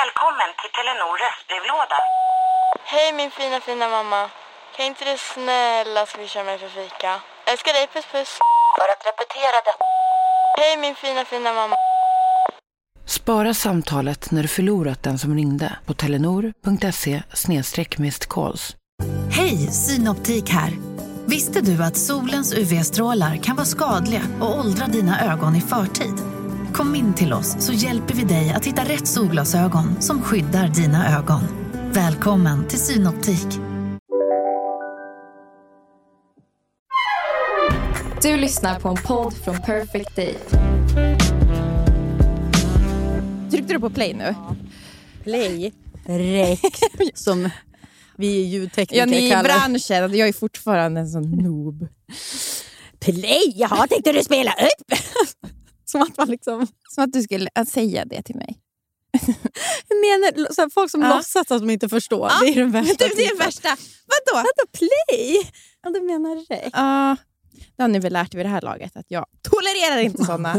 Välkommen till Telenor röstbrevlåda. Hej min fina fina mamma. Kan inte du snälla swisha mig för fika? Älskar dig, puss puss. För att repetera detta. Hej min fina fina mamma. Spara samtalet när du förlorat den som ringde på telenor.se calls. Hej, Synoptik här. Visste du att solens UV-strålar kan vara skadliga och åldra dina ögon i förtid? Kom in till oss så hjälper vi dig att hitta rätt solglasögon som skyddar dina ögon. Välkommen till Synoptik. Du lyssnar på en podd från Perfect Day. Tryckte du på play nu? Play. Rek. Som vi ljudtekniker Ja, ni i kallar branschen. Jag är fortfarande en sån noob. Play! Jaha, tänkte du spela upp? Som att man liksom... Som att du skulle att säga det till mig. Menar, så här, folk som Ja. låtsas att de inte förstår. det är den värsta det är den typen. värsta. Vadå? Vänta, play? Ja, du menar rek. Ja, det har ni väl lärt er vid det här laget att jag tolererar inte såna.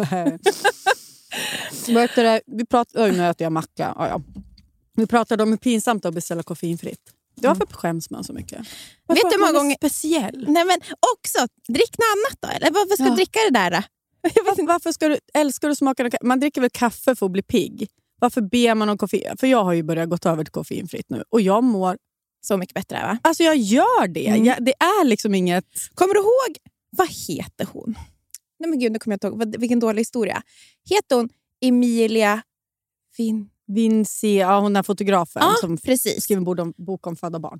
Det, vi pratade, oj, nu äter jag macka. Ja, ja. Vi pratade om hur pinsamt det är att beställa koffeinfritt. Det var för skäms man så mycket. Vet du många är gånger- Speciell. Nej, men också, drick något annat då. Eller varför ska Ja. du dricka det där? Då? Varför, varför ska du, älskar du smaka kaffe? Man dricker väl kaffe för att bli pigg? Varför ber man om koffein? För jag har ju börjat gå över till koffeinfritt nu och jag mår... Så mycket bättre va? Alltså jag gör det. Mm. Jag, det är liksom inget... Kommer du ihåg, vad heter hon? Nej men gud, nu kommer jag inte ihåg. Vilken dålig historia. Heter hon Emilia Vin... Vinci, ja, hon är fotografen Ja, som precis. skriver en bok om, bok om födda barn.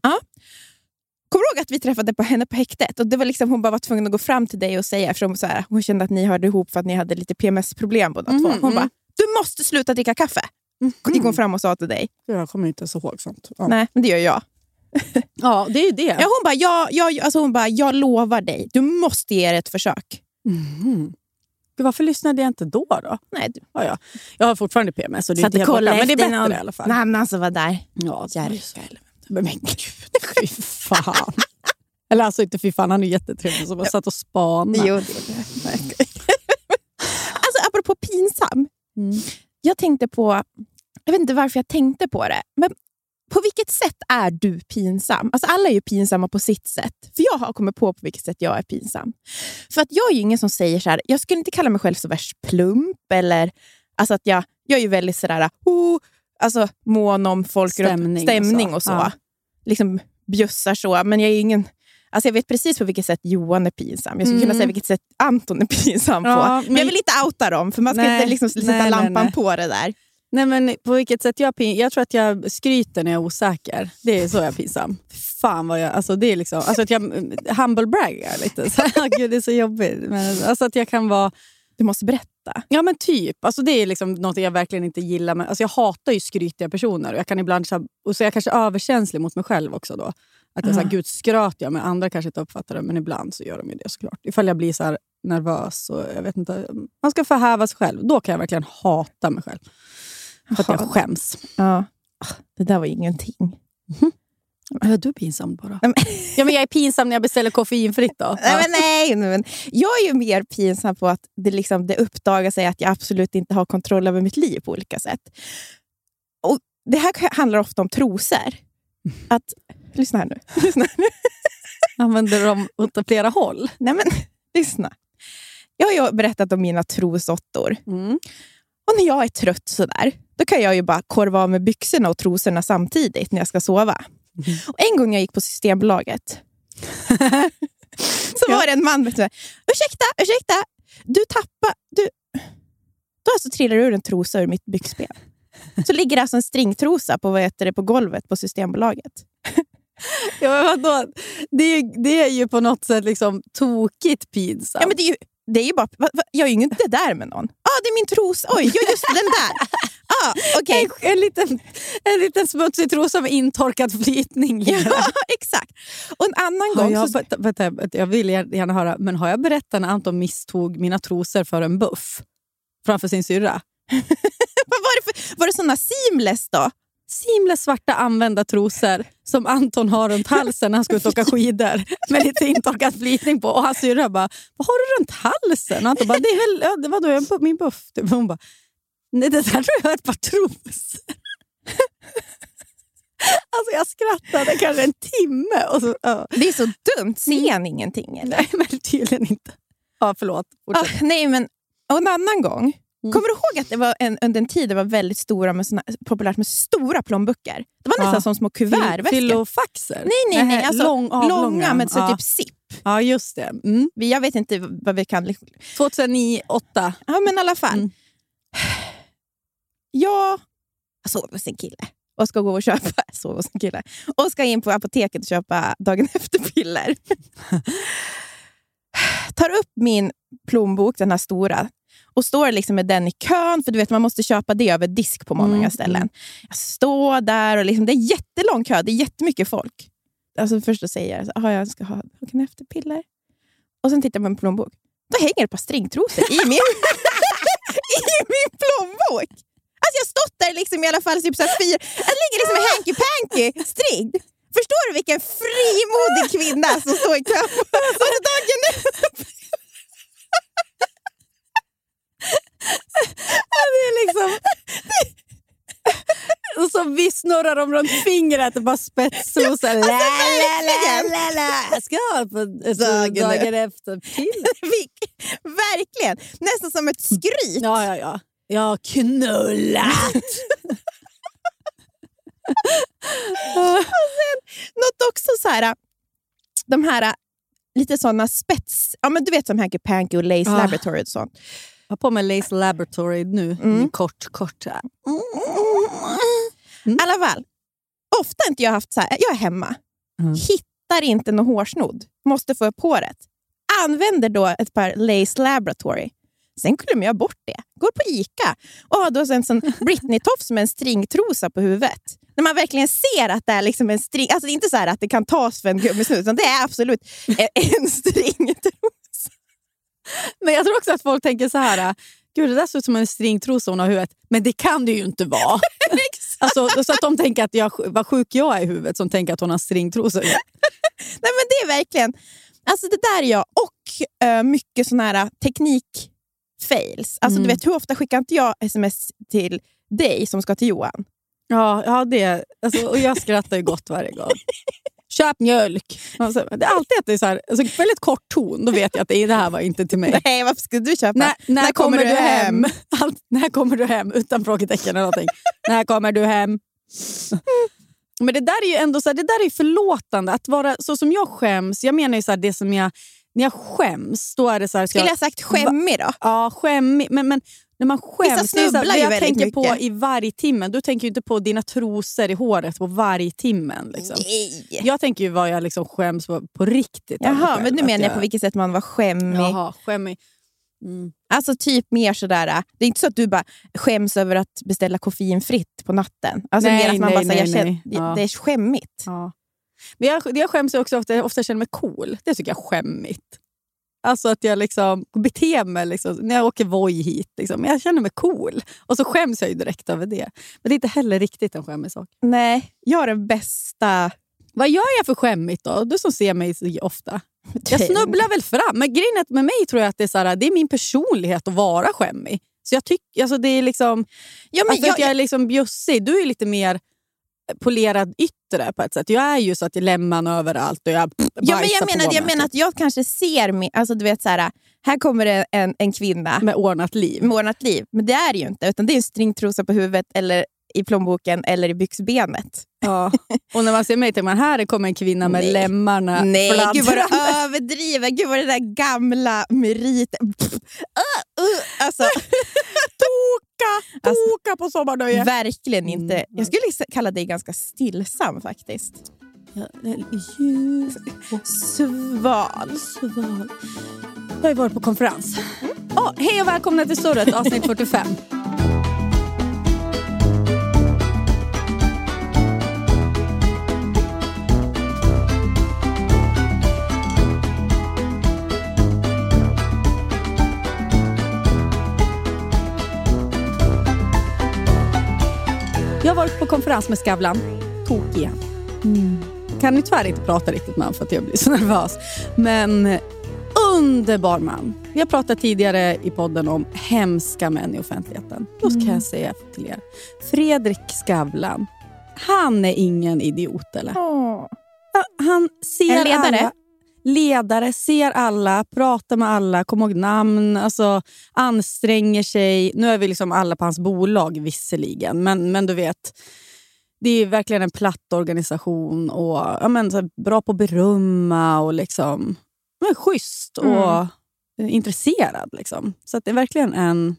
Kommer du ihåg att vi träffade på henne på häktet? Och det var liksom, hon bara var tvungen att gå fram till dig och säga, för hon, så här, hon kände att ni hörde ihop för att ni hade lite PMS-problem båda Mhm, två. Hon mm. bara, du måste sluta dricka kaffe. Gick hon fram och sa till dig. Jag kommer inte så ihåg sånt. Ja, Nej, men det gör jag. ja det är ju det. Ja, hon, bara, jag, jag, alltså hon bara, jag lovar dig, du måste ge det ett försök. Mhm. Gud, varför lyssnade jag inte då? då? Nej, du. Ja, ja. Jag har fortfarande PMS och det är inte helt borta, men det är bättre någon- i alla fall. Nej, men alltså vad där. Ja, det Men, men gud, fy fan. Eller alltså inte fy fan, han är jättetrevlig som jag satt och spanade. Jo, det alltså apropå pinsam. Mm. Jag tänkte på, jag vet inte varför jag tänkte på det, men på vilket sätt är du pinsam? Alltså alla är ju pinsamma på sitt sätt. För jag har kommit på på vilket sätt jag är pinsam. För att jag är ju ingen som säger så här, jag skulle inte kalla mig själv så värst plump eller alltså att jag, jag är ju väldigt sådär, oh, alltså mån om folk Stämning runt, och stämning så. och så. Ja. Liksom bjussar så, men jag är ingen Alltså jag vet precis på vilket sätt Johan är pinsam. Jag skulle kunna Mm. säga vilket sätt Anton är pinsam Ja, på. Men, men- jag vill inte outa dem, för man ska Nej, inte liksom sätta nej, lampan nej. på det där. Nej, men på vilket sätt jag är pin- Jag tror att jag skryter när jag är osäker. Det är så jag är pinsam. Fan vad jag... Alltså det är liksom... Alltså att jag humble braggar lite. Så, Gud, det är så jobbigt. Men, alltså att jag kan vara... Du måste berätta. Ja men typ. Alltså det är liksom något jag verkligen inte gillar. Men, alltså jag hatar ju skrytiga personer. Och jag kan ibland så här, och så är jag kanske överkänslig mot mig själv också. då. Att jag så här, gud skröt jag, men andra kanske inte uppfattar det. Men ibland så gör de ju det såklart. Ifall jag blir så här nervös och jag vet inte. Man ska förhäva sig själv. Då kan jag verkligen hata mig själv. För att jag skäms. Ja. Det där var ingenting. Är du pinsam bara? Nej, Ja, men jag är pinsam när jag beställer koffeinfritt då. Nej, men nej, nej, men jag är ju mer pinsam på att det, liksom, det uppdagar sig att jag absolut inte har kontroll över mitt liv på olika sätt. Och Det här handlar ofta om trosor. Att, lyssna här nu. Lyssna här nu. Använder dem åt flera håll. Nej, men, lyssna. Jag har ju berättat om mina trosåttor. Mm. Och när jag är trött sådär, då kan jag ju bara korva av med byxorna och trosorna samtidigt när jag ska sova. Och en gång när jag gick på Systembolaget så var det en man med mig. Ursäkta, ursäkta. Du tappar... Du... Då alltså trillar ur en trosa ur mitt byxben. Så ligger det alltså en stringtrosa på, vad heter det, på golvet på Systembolaget. Ja, men vadå? Det, är, ju- det är ju på något sätt liksom tokigt pinsamt. Ja, men det är ju, det är ju bara, va, va, jag är ju inte där med någon. Ah, det är min trosa. Oj, ja, just den där. Ah, okej. en, en, liten, en liten smutsig trosa med intorkad flytning. Ja, exakt. Och en annan Har gång... jag, så, vänta, jag vill gärna höra, men har jag berättat när Anton misstog mina trosor för en buff framför sin syrra? var, det för, var det såna seamless då? Seamless svarta använda trosor som Anton har runt halsen när han ska ut och åka skidor med lite intorkad flytning på. Och hans syrra bara, vad har du runt halsen? Och Anton bara, det är väl det var då jag, min buff. Hon bara, nej det där tror jag är ett par trosor. vänta kanske en timme. Och så, ja. Det är så dumt. Ser han ingenting? Eller? Nej, men tydligen inte. Ja, förlåt. Ah, nej, men och en annan gång. Mm. Kommer du ihåg att det var en, under en tid det var väldigt stora med såna, populärt med stora plånböcker? Det var nästan Ja. som små kuvertväskor. Filofaxer? Nej, nej, nej. Alltså, lång, avlånga. långa med så ja. typ zip. Ja, just det. Mm. Jag vet inte vad vi kan... 2009, 8. Ja, men i alla fall. Mm. Jag sover hos en kille och ska gå och köpa sover hos en kille och ska in på apoteket och köpa dagen efter-piller. Tar upp min plånbok, den här stora, och står liksom med den i kön, för du vet man måste köpa det över disk på många Mm, ställen. Jag står där och liksom, det är jättelång kö, det är jättemycket folk. Alltså först så säger jag att jag ska ha dagen efter-piller. Och sen tittar jag på min plånbok. Då hänger ett par stringtrosor i min, i min plånbok. Alltså jag har stått där liksom i alla fall typ så här fyra... Jag ligger liksom i hanky-panky string. Förstår du vilken frimodig kvinna som står i kö? Och så dagen efter- Det är liksom... Och så vi snurrar de runt fingret och bara spetstrosor. La, la, la, la, la. Jag ska ha på dagen, dagen efter piller. Verkligen! Nästan som ett skryt. Ja, ja, ja. Jag har knullat. Något också så här, de här lite såna spets... Ja, men du vet som Hanky Panky och Lace Ah. Laboratory och sånt. Jag har på mig Lace Laboratory nu. Mm. Kort, kort. här. I alla fall, ofta inte jag haft så här, jag är hemma, Mm. hittar inte någon hårsnodd, måste få upp håret. Använder då ett par Lace Laboratory. Sen glömmer jag bort det. Går på Ica och har då en sån Britney-tofs med en stringtrosa på huvudet. När man verkligen ser att det är liksom en string... Alltså det är inte så här att det kan tas för en gummisnodd, utan det är absolut en, stringtrosa. Men jag tror också att folk tänker så här. Gud, det där ser ut som en stringtrosa hon har i huvudet. Men det kan det ju inte vara. alltså, så att de tänker att jag, vad sjuk jag är i huvudet som tänker att hon har stringtrosor. Nej, men det är verkligen... Alltså det där är jag. Och eh, mycket såna här teknik-fails. Alltså, Mm. du vet, hur ofta skickar inte jag sms till dig som ska till Johan? Ja, ja det, alltså, och jag skrattar ju gott varje gång. Köp mjölk. Alltså, det är alltid att det är så här, alltså, väldigt kort ton. Då vet jag att det, det här var inte till mig. Nej, varför skulle du köpa? När, när, kommer, du hem? Allt, när kommer du hem? Utan frågetecken eller någonting. när kommer du hem? Men det där är ju ändå så här, det där är förlåtande. Att vara så som jag skäms. Jag menar ju så här, det som jag... När jag skäms, då är det så här... Skulle jag sagt skämmig då? Ja, skämmig. Men, men när man skäms, det är så snubblar här, ju jag tänker på mycket. i varje timmen. Du tänker ju inte på dina trosor i håret på varje timmen. Liksom. Nej. Jag tänker ju vad jag liksom skäms på, på riktigt. Jaha, själv, men nu menar jag på vilket sätt man var skämmig. Jaha, skämmig. Mm. Alltså typ mer sådär, det är inte så att du bara skäms över att beställa koffeinfritt på natten. Alltså Nej, mer att man nej, bara säger, nej, jag känner, Ja. det är skämmigt. Ja. Men jag, jag skäms också ofta, ofta känner mig cool. Det tycker jag är skämmigt. Alltså att jag liksom beter mig liksom, när jag åker Voi hit. Liksom, jag känner mig cool. Och så skäms jag ju direkt över det. Men det är inte heller riktigt en skämmig sak. Nej, jag har den bästa... Vad gör jag för skämmigt då? Du som ser mig så ofta. Jag snubblar väl fram. Men grejen är med mig tror jag att det är, så här, det är min personlighet att vara skämmig. Så jag tycker, alltså det är liksom... Ja, men alltså jag, att jag är liksom bjussig. Du är lite mer polerad yttre på ett sätt. Jag är ju så att jag lämnar överallt och jag Ja, men jag, menar, jag menar att jag kanske ser... mi- Alltså, du vet, så här, här kommer det en, en kvinna med ordnat liv. med ordnat liv. Men det är det ju inte. Utan det är en stringtrosa på huvudet, eller i plånboken eller i byxbenet. Ja. Och när man ser mig tänker man här kommer en kvinna med Nej. lämmarna Nej, gud vad du överdriver. Gud vad det där gamla meriten... Pff, uh, uh, alltså, Toka, Alltså, toka på sommarnöje. verkligen inte. Mm. Jag skulle kalla dig ganska stillsam faktiskt. Ljus Sval. sval. Jag har ju varit på konferens. Oh, hej och välkomna till Surret avsnitt 45. Jag har varit på konferens med Skavlan. Tokig igen. Kan ju tyvärr inte prata riktigt med honom för att jag blir så nervös. Men underbar man. Vi har pratat tidigare i podden om hemska män i offentligheten. Då ska jag säga till er. Fredrik Skavlan. han är ingen idiot eller? Åh. Han ser En ledare? alla. Ledare, ser alla, pratar med alla, kommer ihåg namn, alltså, anstränger sig. Nu är vi liksom alla på hans bolag visserligen, men, men du vet. Det är verkligen en platt organisation och ja, men, så här, bra på att berömma och liksom, men, schysst och Mm. intresserad. Liksom. Så det är verkligen en,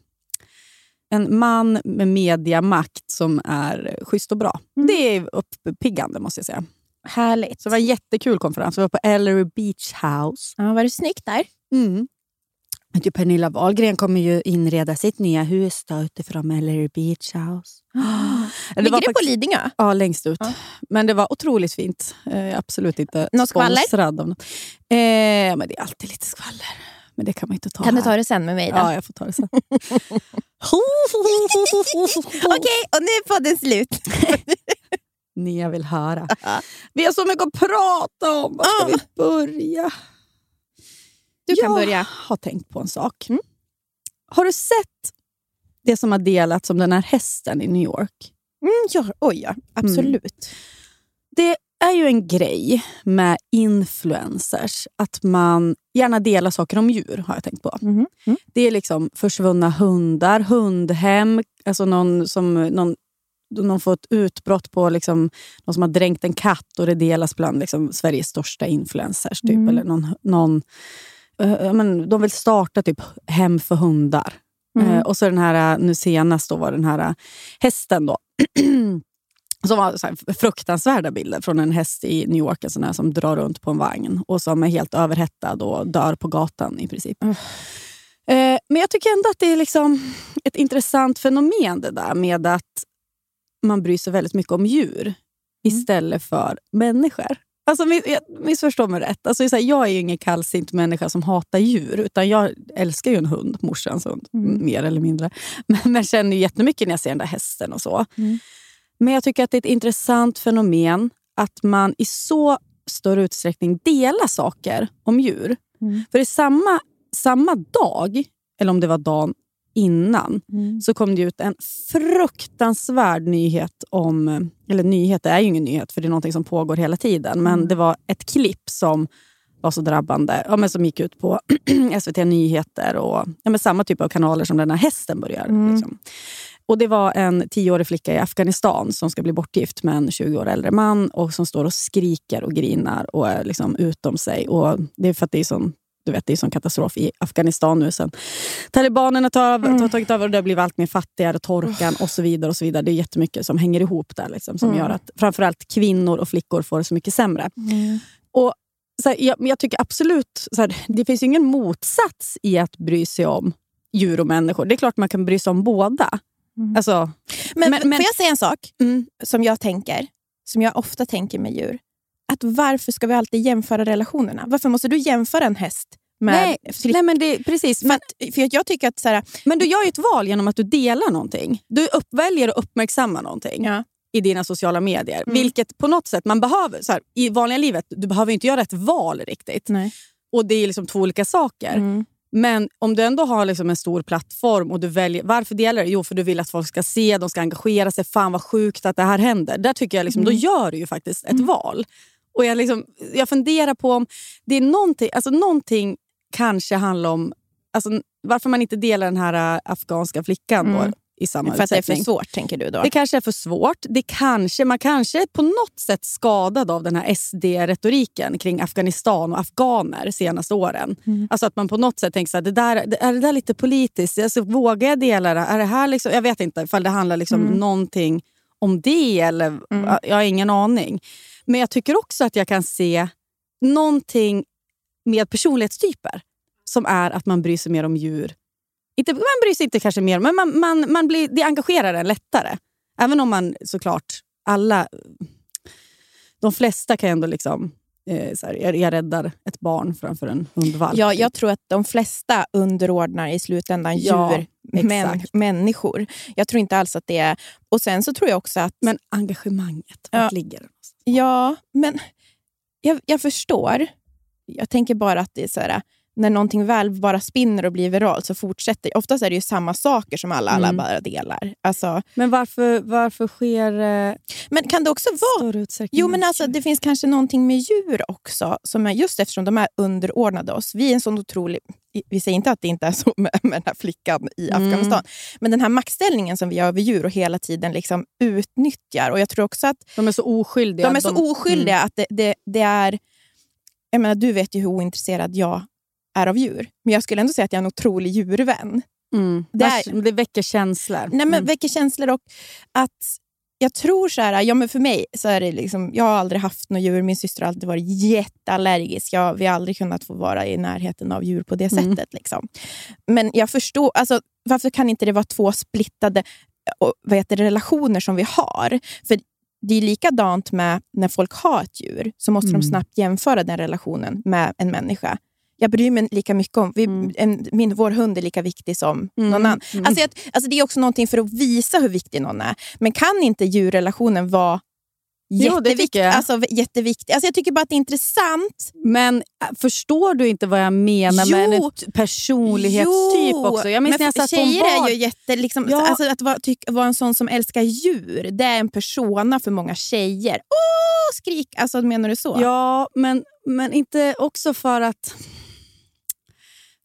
en man med mediamakt som är schysst och bra. Mm. Det är uppiggande måste jag säga. Härligt. Så det var en jättekul konferens. Vi var på Ellery Beach House. Ja, var det snyggt där? Mm. Du, Pernilla Wahlgren kommer ju inreda sitt nya hus då, utifrån Ellery Beach House. Det Ligger det på Lidingö? Ja, längst ut. Ja. Men det var otroligt fint. Eh, absolut inte Något sponsrad av något. Eh, men det är alltid lite skvaller. Men det kan man inte ta Kan du här. ta det sen med mig? Då? Ja, jag får ta det sen. Okej, och nu är podden slut. Ni jag vill höra. Vi har så mycket att prata om. Var ska vi börja? Du kan jag börja. har tänkt på en sak. Mm. Har du sett det som har delats om den här hästen i New York? Mm, ja, oj, ja. Absolut. Det är ju en grej med influencers att man gärna delar saker om djur, har jag tänkt på. Mhm. Mm. Det är liksom försvunna hundar, hundhem, alltså någon som någon, någon får ett utbrott på liksom, någon som har dränkt en katt och det delas bland liksom, Sveriges största influencers. Typ, Mm. eller någon, någon, eh, ja, men, de vill starta typ hem för hundar. Mm. Eh, och så den här, eh, nu senast då var den här eh, hästen då. som var så här fruktansvärda bilder från en häst i New York en sån här, som drar runt på en vagn och som är helt överhettad och dör på gatan i princip. Mm. Eh, men jag tycker ändå att det är liksom ett intressant fenomen det där med att man bryr sig väldigt mycket om djur istället för människor. Alltså, missförstå mig rätt. Alltså, så här, jag är ju ingen kallsint människa som hatar djur. Utan Jag älskar ju en hund, morsans hund, Mm. mer eller mindre. Men, men känner ju jättemycket när jag ser den där hästen och så. Mm. Men jag tycker att det är ett intressant fenomen att man i så större utsträckning delar saker om djur. Mm. För i samma, samma dag, eller om det var dagen innan, Mm. så kom det ut en fruktansvärd nyhet om... Eller nyhet, det är ju ingen nyhet för det är något som pågår hela tiden. Men Mm. det var ett klipp som var så drabbande. Ja, men som gick ut på SVT Nyheter och ja, men samma typ av kanaler som den här hästen börjar. Mm. Liksom. Och Det var en tioårig flicka i Afghanistan som ska bli bortgift med en 20 år äldre man och som står och skriker och grinar och är liksom utom sig. Och det är för att det är sån du vet, det är sån katastrof i Afghanistan nu sen talibanerna tar, över- Mm. har tagit över och det har blivit allt mer fattigare, torkan och så vidare. och så vidare. Det är jättemycket som hänger ihop där liksom, som Mm. gör att framförallt kvinnor och flickor får det så mycket sämre. Mm. Och så här, jag, jag tycker absolut, så här, det finns ingen motsats i att bry sig om djur och människor. Det är klart man kan bry sig om båda. Mm. Alltså, Men, Men- men- får jag säga en sak mm, som jag tänker, som jag ofta tänker med djur? Att varför ska vi alltid jämföra relationerna? Varför måste du jämföra en häst med... nej, nej, men det, precis. för, Men, att, för att jag tycker att... Så här, men du gör ju ett val genom att du delar någonting. Du uppväljer att uppmärksamma någonting. ja, i dina sociala medier. Mm. Vilket på något sätt man behöver. Så här, I vanliga livet du behöver inte göra ett val riktigt. nej. Och Det är liksom två olika saker. Mm. Men om du ändå har liksom en stor plattform och du väljer... Varför delar du? Jo, för du vill att folk ska se, de ska engagera sig. Fan vad sjukt att det här händer. Där tycker jag liksom, Då Mm. gör du ju faktiskt ett val. Och jag, liksom, jag funderar på om det är någonting... Alltså någonting kanske handlar om... Alltså, varför man inte delar den här äh, afghanska flickan Mm. då, i samma För att det är för svårt, tänker du då? Det kanske är för svårt. Det kanske, man kanske är på något sätt skadad av den här SD-retoriken kring Afghanistan och afghaner senaste åren. Mm. Alltså att man på något sätt tänker så här, det där, det- är det där lite politiskt? Alltså, vågar jag dela det? Är det här liksom, jag vet inte ifall det handlar liksom Mm. någonting om det eller Mm. jag har ingen aning. Men jag tycker också att jag kan se någonting med personlighetstyper som är att man bryr sig mer om djur. Inte, man bryr sig inte kanske mer, men man, man, man blir, det engagerar en lättare. Även om man såklart, alla, de flesta kan ändå liksom, eh, så här, jag, jag räddar ett barn framför en hundvalp. Ja, jag tror att de flesta underordnar i slutändan Ja, djur, män, exakt. människor. Jag tror inte alls att det är... Och sen så tror jag också att... Men engagemanget, Ja. ligger det? Ja, men jag, jag förstår. Jag tänker bara att det är så här, när någonting väl bara spinner och blir viralt så fortsätter Oftast är det ju samma saker som alla, alla Mm. bara delar. Alltså, Men varför, varför sker det men kan det också vara... Jo, men alltså, det finns kanske någonting med djur också, som är just eftersom de är underordnade oss. Vi är en sån otrolig... Vi säger inte att det inte är så med, med den här flickan i Mm. Afghanistan, men den här maktställningen som vi har över djur och hela tiden liksom utnyttjar. Och jag tror också att De är så oskyldiga. de är så De- oskyldiga att det, det, det är... Jag menar, du vet ju hur ointresserad jag är av djur, men jag skulle ändå säga att jag är en otrolig djurvän. Mm. Det är- det väcker känslor. Nej, men Mm. väcker känslor och att jag tror så här, ja men för mig så är det liksom, jag har aldrig haft några djur, min syster har alltid varit jätteallergisk. Jag, vi har aldrig kunnat få vara i närheten av djur på det Mm. sättet. Liksom. Men jag förstår, alltså, varför kan inte det vara två splittade och, vad heter det, relationer som vi har? För det är likadant med när folk har ett djur, så måste Mm. de snabbt jämföra den relationen med en människa. Jag bryr mig lika mycket om... Vi, Mm. en, min, vår hund är lika viktig som Mm, någon annan. mm. Alltså, jag, alltså, det är också någonting för att visa hur viktig någon är. Men kan inte djurrelationen vara Jo, jätteviktig? tycker jag. Alltså, jätteviktig. Alltså, jag tycker bara att det är intressant. Men äh, förstår du inte vad jag menar med Jo. en t- personlighetstyp Jo, också? Jag minns men när jag satt på en tjejer bar. är ju jätte... Liksom, Ja. alltså, att vara, tyck, vara en sån som älskar djur, det är en persona för många tjejer. Åh, skrik! Alltså, menar du så? Ja, men, men inte också för att...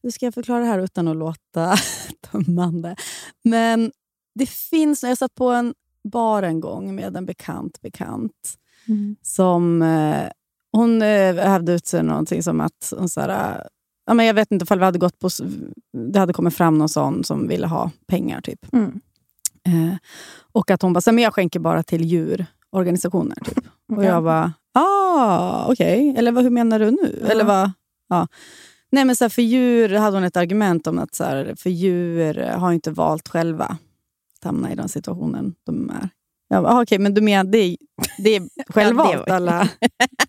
Hur ska jag förklara det här utan att låta tömmande? Men det finns... Jag satt på en bar en gång med en bekant bekant Mm. som... Eh, hon eh, hävde ut sig någonting som att... Hon så här, eh, ja, men jag vet inte ifall vi hade gått på... s- Det hade kommit fram någon sån som ville ha pengar. typ. Mm. Eh, och att hon bara, "Så, men jag skänker bara till djurorganisationer. Typ. Och Ja. jag bara, ah, okej. Eller vad, hur menar du nu? Ja. Eller vad? Ja. Nej, men så här, för djur hade hon ett argument om att så här, för djur har inte valt själva att hamna i den situationen de är. Jag bara, ah, okej, men du menar det är, det är självvalt alla,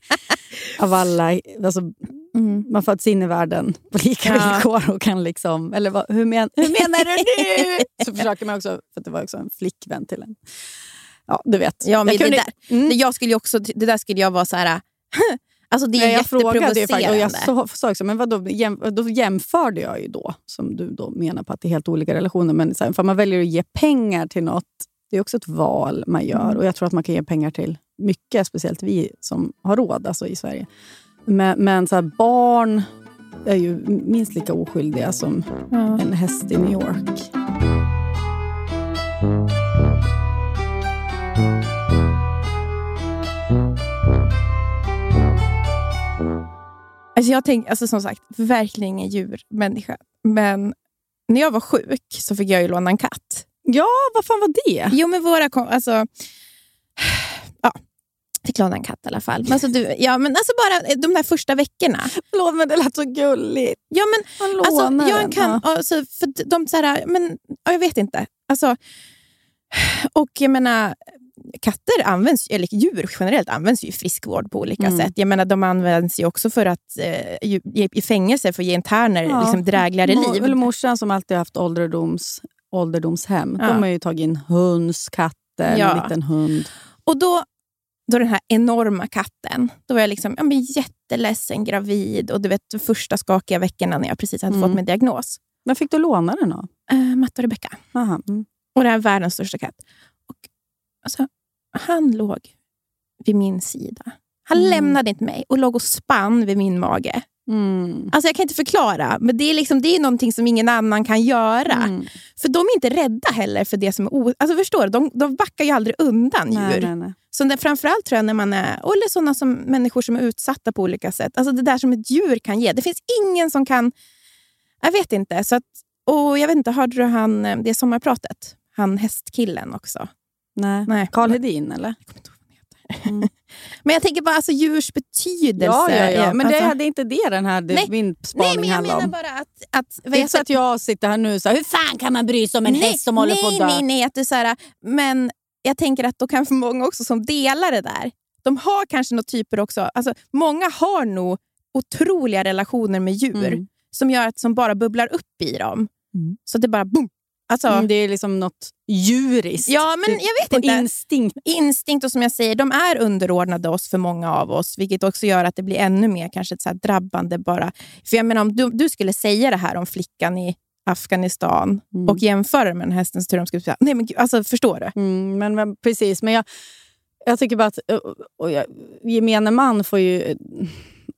av alla. Alltså, Mm. man föds in i världen på lika Ja. villkor. Och kan liksom, eller vad, hur, men, hur menar du nu? Så försöker man också, för det var också en flickvän till en. Ja, du vet. Ja, men Jag det, kunde- där, Mm. det, jag skulle också, det där skulle jag vara så här... Alltså det är Nej, jag frågade ju faktiskt, och jag sa, sa också, men vadå, jäm, då jämförde jag ju då, som du då menar på att det är helt olika relationer. Men så här, för man väljer att ge pengar till något, det är också ett val man gör. Mm. Och jag tror att man kan ge pengar till mycket, speciellt vi som har råd alltså i Sverige. Men, men så här, barn är ju minst lika oskyldiga som Ja. en häst i New York. Alltså jag tänk, alltså som sagt, verkligen ingen djurmänniska. Men när jag var sjuk så fick jag ju låna en katt. Ja, vad fan var det? Jo, men våra kom, alltså, ja, fick låna en katt i alla fall. Men alltså, du, ja, men alltså bara de där första veckorna. Förlåt, men det lät så gulligt. Ja, men Man Alltså, jag den. kan, Ja. alltså, för de så här, men, ja, jag vet inte. Alltså, och jag menar, katter används, eller djur generellt används ju i friskvård på olika Mm. sätt. Jag menar, de används ju också för att eh, i fängelse för att ge interner Ja. liksom, drägligare Mo- liv. Morsan som alltid haft ålderdoms, ålderdomshem. Ja. De har ju tagit in höns, katter, Ja. en liten hund. Och då, då den här enorma katten, då var jag liksom, ja, men jätteledsen, gravid och du vet, första skakiga veckorna när jag precis hade Mm. fått min diagnos. Men fick du låna den då? Eh, Matte och Rebecka. Mm. Och det är världens största katt. Alltså, han låg vid min sida. Han Mm. lämnade inte mig och låg och spann vid min mage. Mm. Alltså Jag kan inte förklara, men det är, liksom, det är någonting som ingen annan kan göra. Mm. För de är inte rädda heller för det som är o... Alltså förstår du? De, de backar ju aldrig undan djur. Nej, nej, nej. Så det, framförallt tror jag när man är, eller sådana som människor som är utsatta på olika sätt. Alltså det där som ett djur kan ge. Det finns ingen som kan... Jag vet inte. Så att, och jag vet inte, hörde du han, eh, det sommarpratet? Han hästkillen också. Nej. Nej. Carl Hedin, eller? Jag kommer inte ihåg vad han heter. Men jag tänker bara alltså, djurs betydelse. Ja, ja, ja. Men det alltså, hade inte det den här det, Nej. min Nej, spaning men jag handlar menar om. bara att... att Det är inte så att jag sitter här nu och säger hur fan kan man bry sig om en nej, häst som håller nej, på att dö? Nej, nej, att det är så här, men jag tänker att då kan för många också som delar det där, de har kanske några typer också, alltså många har nog otroliga relationer med djur Mm. som gör att som bara bubblar upp i dem. Mm. Så det bara boom. Alltså, Mm, det är liksom något djuriskt. ja, men Det- jag vet på inte. instinkt. instinkt och som jag säger, de är underordnade oss för många av oss, vilket också gör att det blir ännu mer kanske så drabbande bara. För jag menar, om du, du skulle säga det här om flickan i Afghanistan Mm. och jämföra med den hästens tur, de skulle säga, nej men gud, alltså förstår du? Mm, men, men precis, men jag, jag tycker bara att och jag, gemene man får ju...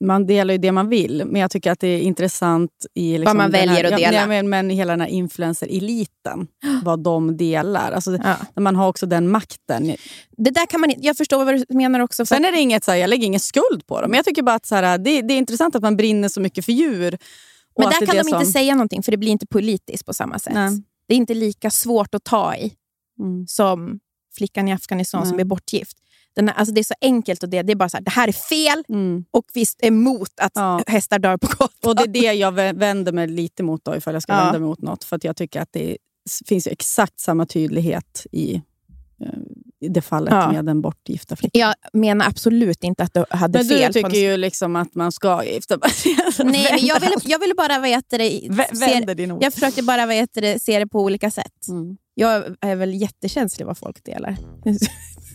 Man delar ju det man vill, men jag tycker att det är intressant i liksom man den väljer här, att ja, dela. nej, men, men hela den här influencer-eliten, vad de delar. Alltså, Ja. när Man har också den makten. Det där kan man, inte- jag förstår vad du menar också. För Sen är det inget, så här, jag lägger ingen skuld på dem, men jag tycker bara att så här, det, det är intressant att man brinner så mycket för djur. men där kan de inte som- säga någonting, för det blir inte politiskt på samma sätt. Nej. Det är inte lika svårt att ta i Mm. som flickan i Afghanistan som Nej. är bortgift. Den här, alltså det är så enkelt och det, det är bara så här, det här är fel Mm. och vi är emot att Ja. hästar dör på gatan. Och det är det jag vä- vänder mig lite mot då, ifall jag ska Ja. vända mig mot något. För att jag tycker att det finns exakt samma tydlighet i, eh, i det fallet Ja. med den bortgifta flickan. Jag menar absolut inte att du hade Men du fel. på tycker ju liksom att man ska gifta Nej, men jag ville, jag ville bara vad heter det, se, din ord. jag försökte bara vad heter det, se det på olika sätt. Mm. Jag är väl jättekänslig vad folk delar.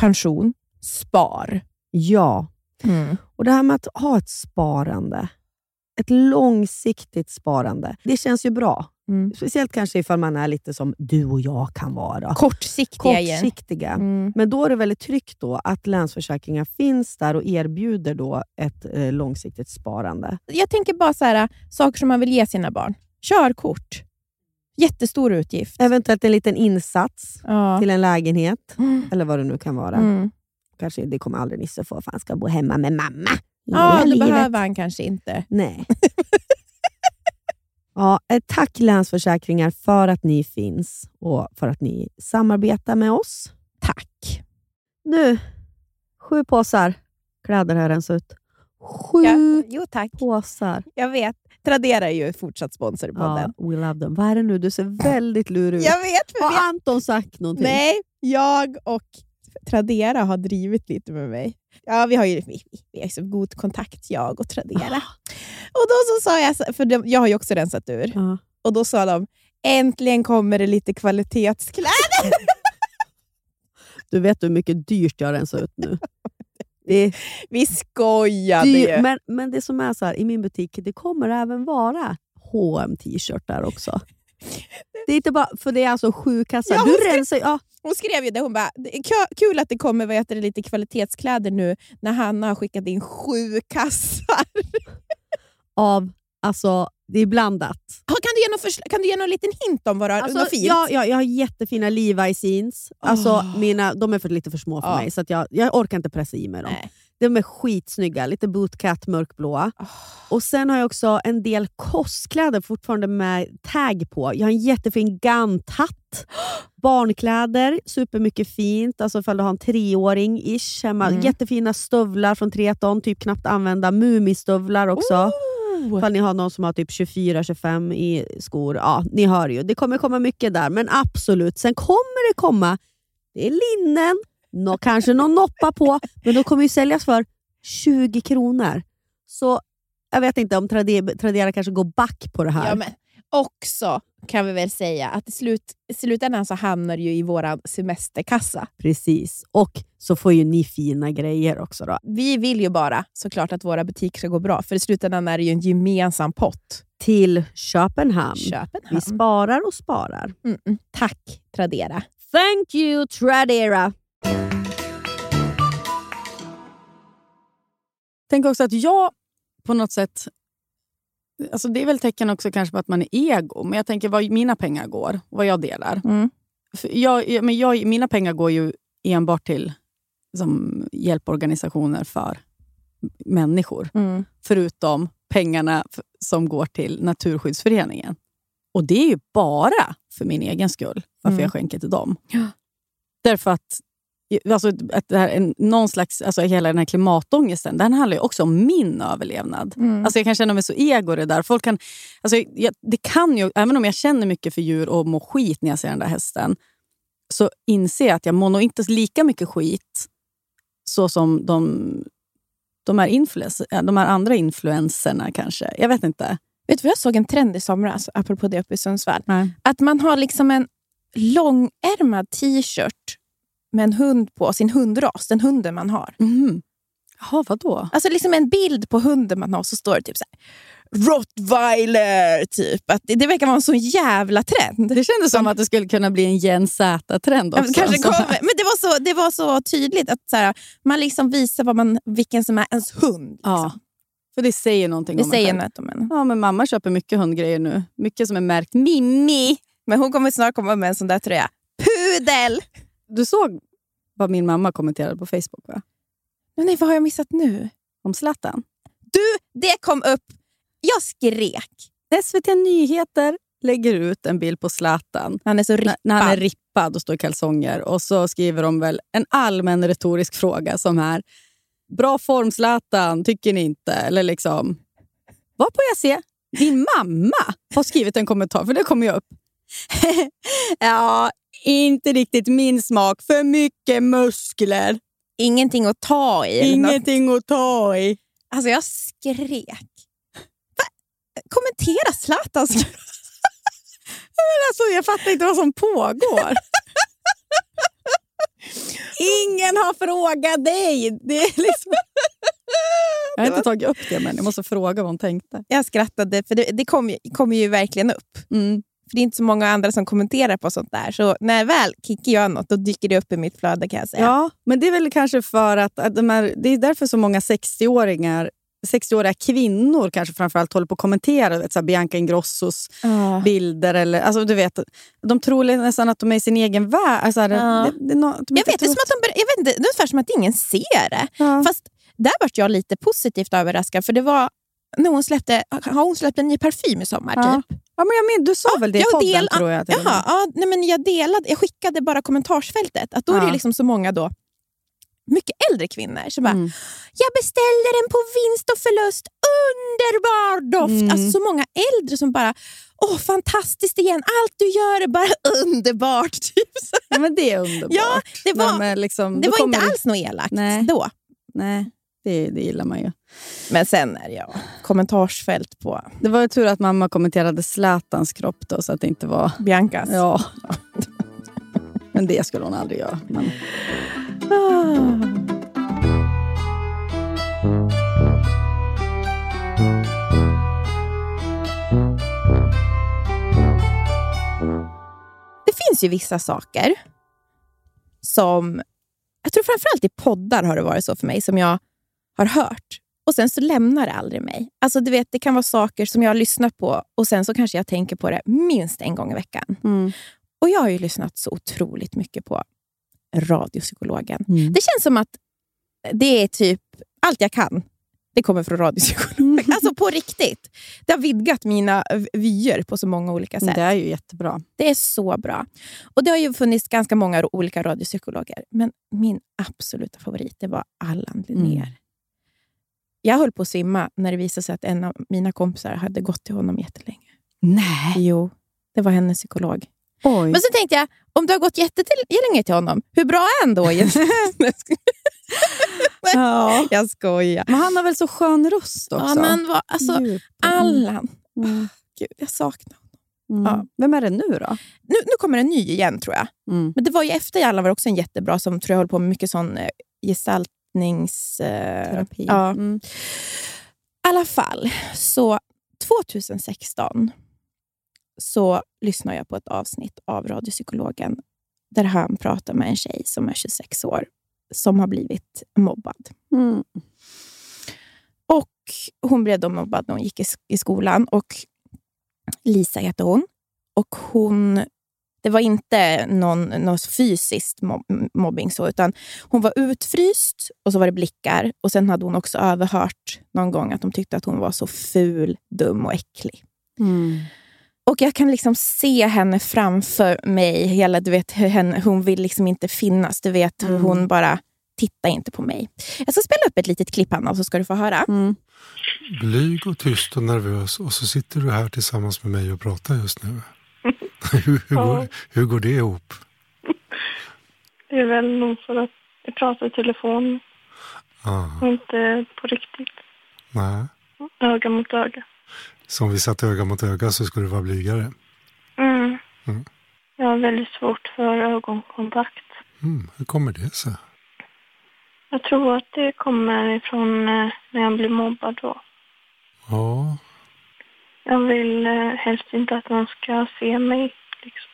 pension, spar. Ja, och det här med att ha ett sparande, ett långsiktigt sparande, det känns ju bra. Mm. Speciellt kanske ifall man är lite som du och jag kan vara. Kortsiktiga. Kortsiktiga. Mm. Men då är det väldigt tryggt då att Länsförsäkringar finns där och erbjuder då ett eh, långsiktigt sparande. Jag tänker bara så här, saker som man vill ge sina barn. Körkort. Jättestor utgift. Eventuellt en liten insats Ja. till en lägenhet, Mm. eller vad det nu kan vara. Mm. Kanske, det kommer aldrig Nisse få, för han ska bo hemma med mamma. Ja, det behöver han kanske inte. Nej. ja, ett tack Länsförsäkringar för att ni finns och för att ni samarbetar med oss. Tack. Nu, sju påsar kläder har jag rensat ut. Sju Ja, jo, tack. påsar. Jag vet. Tradera är ju fortsatt sponsor i podden. Ja, we love them. Vad är det nu? Du ser väldigt lurig ut. Jag vet. Har Anton sagt någonting? Nej, jag och Tradera har drivit lite med mig. Ja, vi har ju vi, vi har så god kontakt, jag och Tradera. Och då så sa jag, för de, jag har ju också rensat ur, Ja. och då sa de äntligen kommer det lite kvalitetskläder. Du vet hur mycket dyrt jag har rensat ut nu. Det Vi skojade dyr, ju. men, men det som är så här, i min butik, det kommer även vara hm t-shirtar också. Det är inte bara, för det är alltså sju kassar. Ja, du ska- rensar, ja, Hon skrev ju det, hon bara, det kul att det kommer vad heter det, lite kvalitetskläder nu när Hanna har skickat in sju kassar. av, alltså, det är blandat. Kan du ge någon, kan du ge någon liten hint om vad du har Alltså, något fint? ja, ja, jag har jättefina Levi's jeans. Alltså, Åh. mina, de är för, lite för små för Ja. mig, så jag, jag orkar inte pressa i mig dem. Nej. De är skitsnygga, lite bootcat mörkblåa. Åh. Och Sen har jag också en del kostkläder fortfarande med tag på. Jag har en jättefin ganthatt. Barnkläder, supermycket fint. Alltså ifall du har en treåring ish hemma. Mm. Jättefina stövlar från Treton, typ knappt använda. Mumistövlar också. Oh. Ifall ni har någon som har typ 24-25 i skor. Ja, ni hör ju. Det kommer komma mycket där, men absolut. Sen kommer det komma, det är linnen, nå, kanske någon noppa på, men de kommer ju säljas för 20 kronor. Så jag vet inte om Trade- Tradera kanske går back på det här. Ja, men också kan vi väl säga att i, slut, i slutändan så hamnar ju i vår semesterkassa. Precis. Och så får ju ni fina grejer också. då. Vi vill ju bara såklart att våra butiker ska gå bra, för i slutändan är det ju en gemensam pott. Till Köpenhamn. Köpenhamn. Vi sparar och sparar. Mm, mm. Tack Tradera. Thank you Tradera! Tänk också att jag på något sätt... Alltså det är väl tecken också kanske på att man är ego, men jag tänker vad mina pengar går, vad jag delar. Mm. Jag, men jag, mina pengar går ju enbart till som hjälporganisationer för människor. Mm. Förutom pengarna som går till Naturskyddsföreningen. Och det är ju bara för min egen skull. varför Mm. jag skänker till dem. Ja. Därför att, alltså, att det här, en, någon slags, alltså, hela den här klimatångesten, den handlar ju också om min överlevnad. Mm. Alltså jag kan känna mig så ego det där. Folk kan, alltså jag, det kan ju, även om jag känner mycket för djur och mår skit när jag ser den där hästen, så inser jag att jag mår nog inte lika mycket skit så som de, de, här, influens, de här andra influenserna kanske. Jag vet inte. Vet du vad jag såg en trend i somras, apropå det uppe i Sundsvall? Nej. Att man har liksom en långärmad t-shirt med en hund på, sin hundras, den hunden man har. Mm. Jaha, vadå? Alltså liksom en bild på hunden man har, så står det typ så här, Rottweiler, typ. Att det, det verkar vara en sån jävla trend. Det kändes som att det skulle kunna bli en Gen Z-trend Ja, också. Kanske Så här. kommer. Men det var så, det var så tydligt att så här, man liksom visar vad man, vilken som är ens hund. Liksom. Ja, för det säger någonting Det om säger något om en. Ja, men mamma köper mycket hundgrejer nu. Mycket som är märkt Mimmi. Men hon kommer snart komma med en sån där tröja. Pudel! Du såg vad min mamma kommenterade på Facebook va? Men nej, vad har jag missat nu? om Zlatan? Du, det kom upp. Jag skrek. SVT Nyheter lägger ut en bild på Zlatan Han är så när, rippad. när han är rippad och står i kalsonger. Och så skriver de väl en allmän retorisk fråga som är Bra form Zlatan, tycker ni inte? Eller liksom, vad på jag se? Din mamma har skrivit en kommentar, för det kommer ju upp. ja, inte riktigt min smak. För mycket muskler. Ingenting att ta i. Ingenting att ta i. Alltså jag skrek. Va? Kommentera Zlatans Alltså, jag fattar inte vad som pågår. Ingen har frågat dig. Det är liksom... Jag har inte tagit upp det, men jag måste fråga vad hon tänkte. Jag skrattade, för det, det kommer ju, kom ju verkligen upp. Mm. För Det är inte så många andra som kommenterar på sånt där. Så när väl kickar jag något, då dyker det upp i mitt flöde kan jag säga. Ja, men det är väl kanske för att, att de här, det är därför så många 60-åringar 60-åriga kvinnor kanske framförallt håller på att kommentera vet, så här Bianca Ingrossos Ah. bilder. Eller, alltså, du vet, de tror nästan att de är i sin egen värld. Alltså, det, Jag vet, det är tror- som att de, ber- jag vet inte, det är ungefär som att ingen ser det. Ja. Fast där vart jag lite positivt överraskad. För det var när hon släppte, har hon släppt en ny parfym i sommar. Typ. Ja, men jag men, du sa Ja, väl det i podden, del- tror jag. Jaha, ja, nej, men jag, delade, jag skickade bara kommentarsfältet. Att då är Ja. det liksom så många då, mycket äldre kvinnor som bara Mm. “Jag beställde den på vinst och förlust, underbar doft”. Mm. Alltså så många äldre som bara “Åh, fantastiskt igen, allt du gör är bara underbart”. Typ. Ja, men det är underbart. Ja, det var, men liksom, det var inte alls något elakt Nej. då. Nej, det, det gillar man ju. Men sen är det ja, kommentarsfält på Det var ju tur att mamma kommenterade Zlatans kropp då, så att det inte var... Biancas. Ja. Men det skulle hon aldrig göra. Men... Ah. Det finns ju vissa saker som, jag tror framförallt i poddar har det varit så för mig, som jag har hört. Och sen så lämnar det aldrig mig. Alltså du vet, Det kan vara saker som jag har lyssnat på och sen så kanske jag tänker på det minst en gång i veckan. Mm. Och jag har ju lyssnat så otroligt mycket på radiopsykologen. Mm. Det känns som att det är typ allt jag kan. Det kommer från radiopsykologen. Alltså på riktigt. Det har vidgat mina vyer på så många olika sätt. Det är ju jättebra. Det är så bra. Och Det har ju funnits ganska många olika radiopsykologer. Men min absoluta favorit det var Allan Linnér. Mm. Jag höll på att svimma när det visade sig att en av mina kompisar hade gått till honom jättelänge. Nej. Jo, det var hennes psykolog. Oj. Men så tänkte jag, om du har gått jättelänge till honom, hur bra är han då? egentligen? ja. jag skojar. Men han har väl så skön röst också? Ja, men vad, alltså, Djup. Allan. Mm. Gud, jag saknar honom. Mm. Ja. Vem är det nu då? Nu, nu kommer en ny igen, tror jag. Mm. Men det var ju efter Allan var också en jättebra som tror jag höll på med mycket sån eh, gestaltnings... Eh, Terapi. ja. Mm. I alla fall, så 2016 så lyssnade jag på ett avsnitt av radiopsykologen där han pratar med en tjej som är 26 år som har blivit mobbad. Mm. Och Hon blev då mobbad när hon gick i, i skolan. Och Lisa heter hon. Och hon det var inte någon, någon fysiskt mob mobbing, så, utan hon var utfryst och så var det blickar. Och Sen hade hon också överhört någon gång att de tyckte att hon var så ful, dum och äcklig. Mm. Och jag kan liksom se henne framför mig. Hela, du vet, henne, hon vill liksom inte finnas. Du vet Mm. hon bara tittar inte på mig. Jag ska spela upp ett litet klipp Hanna, så ska du få höra. Mm. Blyg och tyst och nervös och så sitter du här tillsammans med mig och pratar just nu. hur, hur, går, hur går det ihop? Det är väl nog för att jag pratar i telefon Ah, och inte på riktigt. nej. Öga mot öga. Så om vi satt öga mot öga så skulle du vara blygare. Mm. Mm. Jag har väldigt svårt för ögonkontakt. Mm, hur kommer det sig? Jag tror att det kommer ifrån eh, när jag blir mobbad då. Ja, Jag vill eh, helst inte att någon ska se mig. Liksom.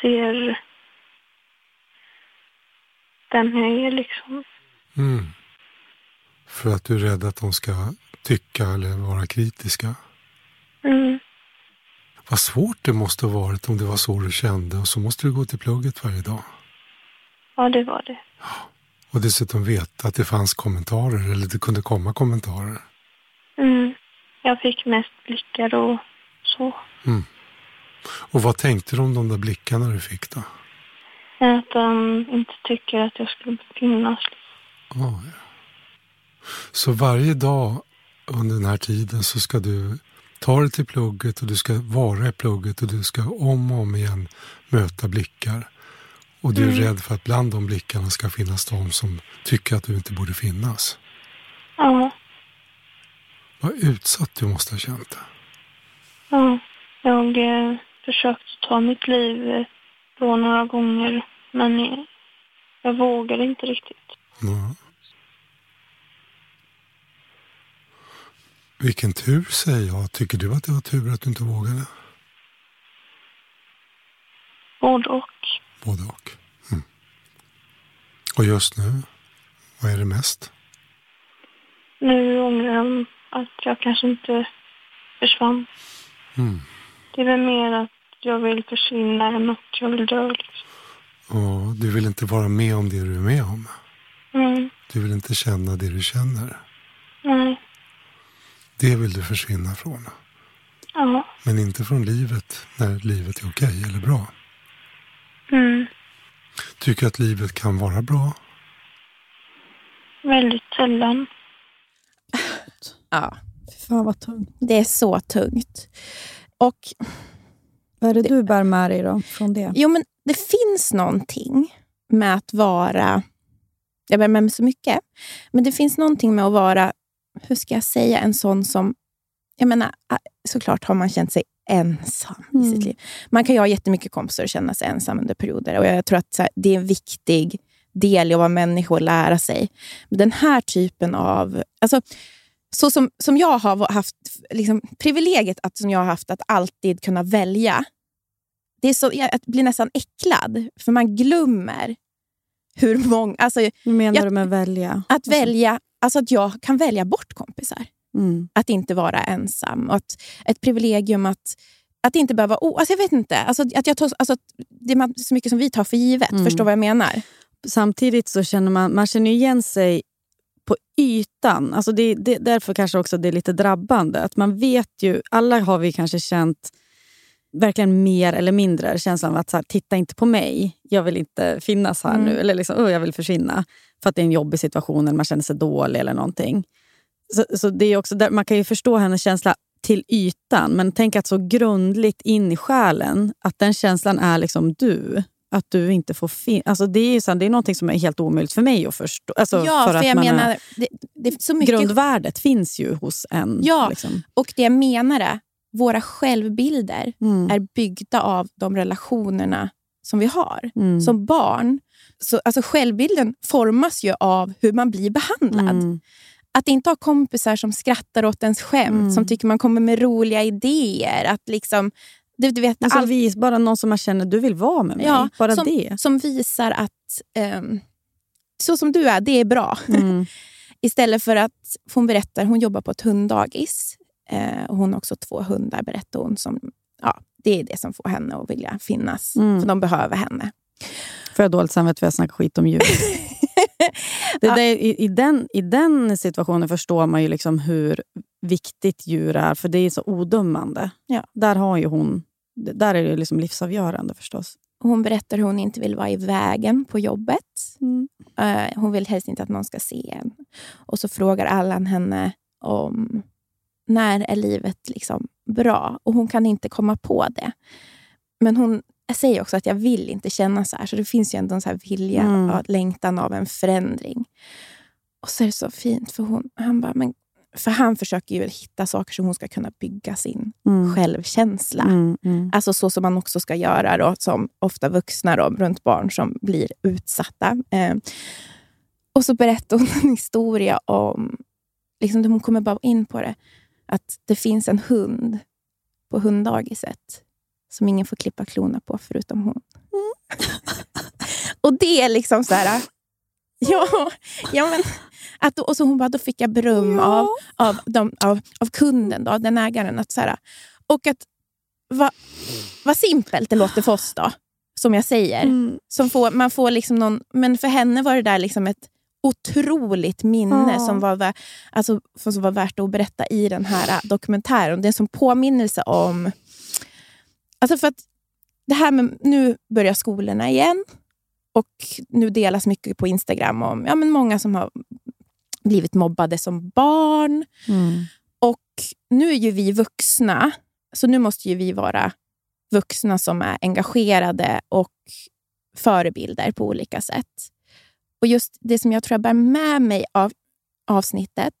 Ser den jag är liksom. mm. För att du är rädd att de ska tycka eller vara kritiska. Mm. Vad svårt det måste ha varit om det var så du kände och så måste du gå till plugget varje dag. Ja, det var det. Och dessutom veta att det fanns kommentarer eller det kunde komma kommentarer. Jag fick mest blickar och så. Mm. Och vad tänkte du om de där blickarna du fick då? Att de inte tycker att jag skulle finnas. Ah, ja. Så varje dag under den här tiden så ska du ta dig till plugget och du ska vara i plugget och du ska om och om igen möta blickar. Och du är Mm. rädd för att bland de blickarna ska finnas de som tycker att du inte borde finnas. Ja, Vad utsatt du måste ha känt dig. ja. Jag eh, försökte ta mitt liv eh, då några gånger. Men eh, jag vågade inte riktigt. Ja. Vilken tur säger jag. Tycker du att det var tur att du inte vågade? Både och. Både och. Mm. Och just nu, vad är det mest? Nu ångrar jag att jag kanske inte försvann. Mm. Det är väl mer att jag vill försvinna än att jag vill dö. Liksom. Och du vill inte vara med om det du är med om. Mm. Du vill inte känna det du känner. Nej. Det vill du försvinna från. Ja. Men inte från livet när livet är okej eller bra. Mm. Tycker att livet kan vara bra. Väldigt sällan. Ja, Fan vad tungt. det är så tungt. Och Vad är det du bär med dig då från det? Jo, men det finns någonting med att vara... Jag bär med mig så mycket. Men det finns någonting med att vara, hur ska jag säga, en sån som... Jag menar, såklart har man känt sig ensam i Mm. sitt liv. Man kan ju ha jättemycket kompisar och känna sig ensam under perioder. Och Jag tror att här, det är en viktig del i att vara människa och lära sig. Men den här typen av... Alltså, så som, som jag har haft liksom, privilegiet att, som jag har haft att alltid kunna välja det är så, jag blir nästan äcklad, för man glömmer hur många... Alltså, Hur menar Jag- du med välja? att välja, alltså att jag kan välja bort kompisar. Mm. Att inte vara ensam. Och att, ett privilegium att, att inte behöva... Oh, alltså jag vet inte. Alltså att jag tar, alltså det är så mycket som vi tar för givet. Mm. Förstår vad jag menar? Samtidigt så känner man, man känner igen sig på ytan. Alltså det, det, därför kanske också det är lite drabbande. Att man vet ju, alla har vi kanske känt verkligen mer eller mindre känslan av att så här, titta inte på mig. Jag vill inte finnas här Mm. nu. Eller liksom, oh, jag vill försvinna. För att det är en jobbig situation eller man känner sig dålig eller någonting. Så, så det är också där, man kan ju förstå hennes känsla till ytan. Men tänk att så grundligt in i själen, att den känslan är liksom du. Att du inte får finnas. Alltså det, är så, det är någonting som är helt omöjligt för mig att förstå. Alltså ja, för för, att jag man är- menar... Det, det är så mycket, Grundvärdet finns ju hos en. Ja. Liksom. och det jag menar är, våra självbilder Mm. är byggda av de relationerna som vi har. Mm. Som barn, så, alltså självbilden formas ju av hur man blir behandlad. Mm. Att inte ha kompisar som skrattar åt ens skämt, Mm. som tycker man kommer med roliga idéer. Att liksom, du, du vet, Alltså, allt, vis, bara någon som man känner du vill vara med mig. Ja, bara som, det. som visar att ehm, så som du är, det är bra. Mm. Istället för att, hon berättar, hon jobbar på ett hunddagis. Eh, och hon har också två hundar, berättar hon. Som, ja, det är det som får henne att vilja finnas. Mm. För de behöver henne. Får jag dåligt samvete för att jag snackar skit om djur? det, Ja. det, i, i, den, I den situationen förstår man ju liksom hur viktigt djur är, för det är så odömande. Ja. Där har ju hon där är det liksom livsavgörande förstås. Hon berättar hur hon inte vill vara i vägen på jobbet. Eh, hon vill helst inte att någon ska se en. Och så frågar Allan henne om när är livet liksom bra? Och hon kan inte komma på det. Men hon säger också att jag vill inte känna så här. Så det finns ju ändå en så här vilja, Mm. och längtan av en förändring. Och så är det så fint, för, hon, han bara, men, för han försöker ju hitta saker som hon ska kunna bygga sin Mm. självkänsla. Mm, mm. Alltså så som man också ska göra, då, som ofta vuxna då, runt barn som blir utsatta. Eh, och så berättar hon en historia om, liksom, hon kommer bara in på det, att det finns en hund på hunddagiset som ingen får klippa klorna på förutom hon. och det är liksom så här... Ja, ja men, att, och så hon bara, då fick jag beröm av, av, de, av, av kunden, då, den ägaren. Att så här, och att vad vad simpelt det låter för oss då, som jag säger. Mm. Som får, man får liksom någon, men för henne var det där liksom ett otroligt minne Ja. som, var, alltså, som var värt att berätta i den här äh, dokumentären. Det är som påminnelse om... Alltså för att det här med, nu börjar skolorna igen och nu delas mycket på Instagram om ja, men många som har blivit mobbade som barn. Mm. Och nu är ju vi vuxna, så nu måste ju vi vara vuxna som är engagerade och förebilder på olika sätt. Och just det som jag tror jag bär med mig av avsnittet,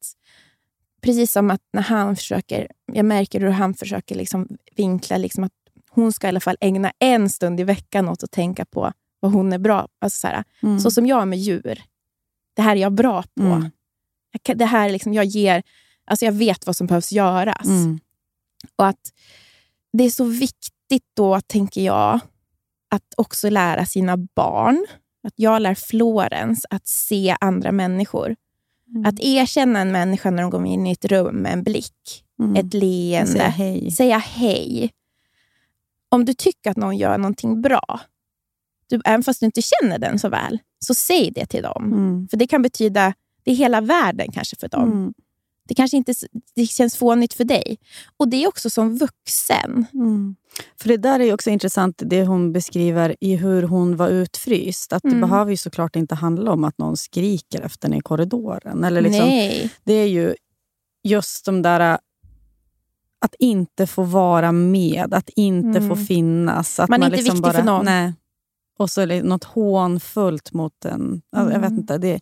precis som att när han försöker, jag märker hur han försöker liksom vinkla liksom att hon ska i alla fall ägna en stund i veckan åt att tänka på vad hon är bra alltså så, här, Mm. så som jag är med djur. Det här är jag bra på. Mm. Jag, det här är liksom, jag, ger, alltså jag vet vad som behövs göras. Mm. Och att det är så viktigt då, tänker jag, att också lära sina barn, att jag lär Florens att se andra människor. Mm. Att erkänna en människa när de går in i ett rum med en blick, Mm. ett leende, Säga hej. säga hej. Om du tycker att någon gör någonting bra, du, även fast du inte känner den så väl, så säg det till dem. Mm. För det kan betyda, det är hela världen kanske för dem. Mm. Det kanske inte det känns fånigt för dig. Och det är också som vuxen. Mm. För det där är också intressant, det hon beskriver i hur hon var utfryst. Att Mm. Det behöver ju såklart inte handla om att någon skriker efter en i korridoren. Eller liksom, Nej. Det är ju just de där... äh, Att inte få vara med, att inte Mm. få finnas. Att Man är inte liksom viktig bara, för någon. Nej. Och så är det något hånfullt mot en... alltså, Jag vet Mm. inte. Det,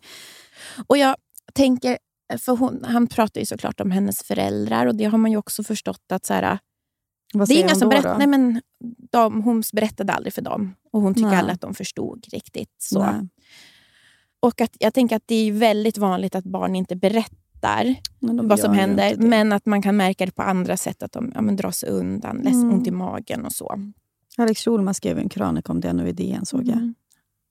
Och jag tänker, för hon, han pratar ju såklart om hennes föräldrar och det har man ju också förstått att så här, det är inga som berättar. då? Nej, men de, hon berättade aldrig för dem och hon tycker Nej. aldrig att de förstod riktigt. så. Nej. Och att, jag tänker att det är väldigt vanligt att barn inte berättar vad som händer, men att man kan märka det på andra sätt, att de ja, men drar sig undan, Mm. ont i magen och så. Alex Schulman skrev en krönika om det nu i DN såg jag. Mm.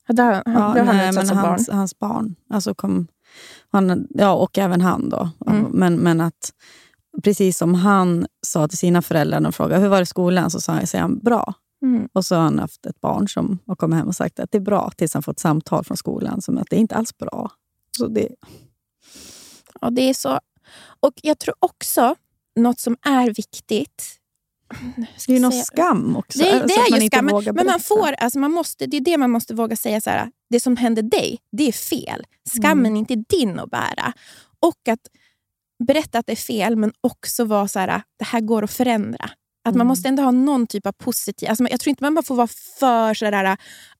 Där, han, Ja, han nej, men barn. hans, hans barn. Alltså kom, han, ja, och även han. då. Mm. Men, men att precis som han sa till sina föräldrar när de frågade hur var det i skolan, så sa han, säger han bra. Mm. Och så har han haft ett barn som har kommit hem och sagt att det är bra, tills han fått samtal från skolan som att det är inte alls bra. Så det, Ja, det är så. Och jag tror också, något som är viktigt... det är ju någon säga- skam också. Det, det alltså att är ju skam, men, men man får, alltså man måste, det är det man måste våga säga. Så här, det som hände dig, det är fel. Skammen Mm. är inte din att bära. Och att berätta att det är fel, men också vara så här, det här går att förändra. Att man Mm. måste ändå ha någon typ av positiv... Alltså jag tror inte man bara får vara för så där,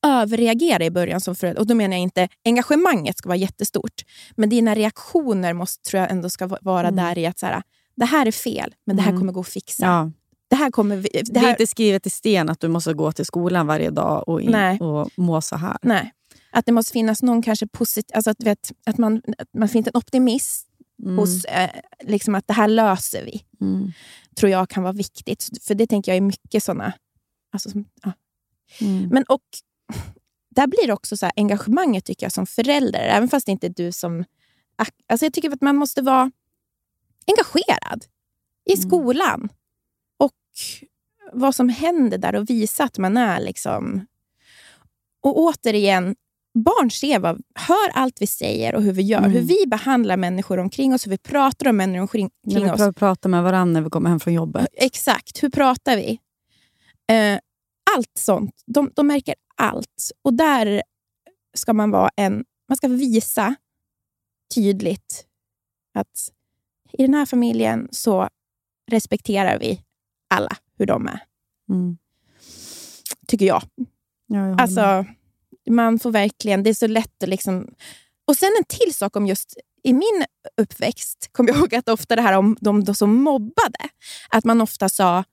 överreagera i början som förälder. Och då menar jag inte engagemanget ska vara jättestort. Men dina reaktioner måste, tror jag ändå ska va- vara Mm. där i att så här, det här är fel, men det här Mm. kommer gå att fixa. Ja. Det här kommer... vi- Det, Det är här, inte skrivet i sten att du måste gå till skolan varje dag och, in, Nej. och må så här. Nej. Att det måste finnas någon kanske positiv... Alltså att, vet, att man, att man finns en optimism Mm. hos eh, liksom att det här löser vi. Mm. tror jag kan vara viktigt. För det tänker jag är mycket såna... Alltså, som- ja. Mm. Men och där blir också så här, engagemanget tycker jag som förälder, även fast det inte är du som... Alltså jag tycker att man måste vara engagerad i Mm. skolan. Vad som händer där och visa att man är liksom... Och återigen, barn ser vad, hör allt vi säger och hur vi gör. Mm. Hur vi behandlar människor omkring oss, hur vi pratar om människor omkring När vi oss. pra- pratar med varandra när vi kommer hem från jobbet. Exakt, hur pratar vi? Eh, allt sånt. De, de märker allt. Och där ska man vara en... Man ska visa tydligt att i den här familjen så respekterar vi alla hur de är. Mm. Tycker jag. Ja, jag med. Alltså, man får verkligen... Det är så lätt att liksom... Och sen en till sak om just i min uppväxt, kom jag ihåg att ofta det här om de, de som mobbade, att man ofta sa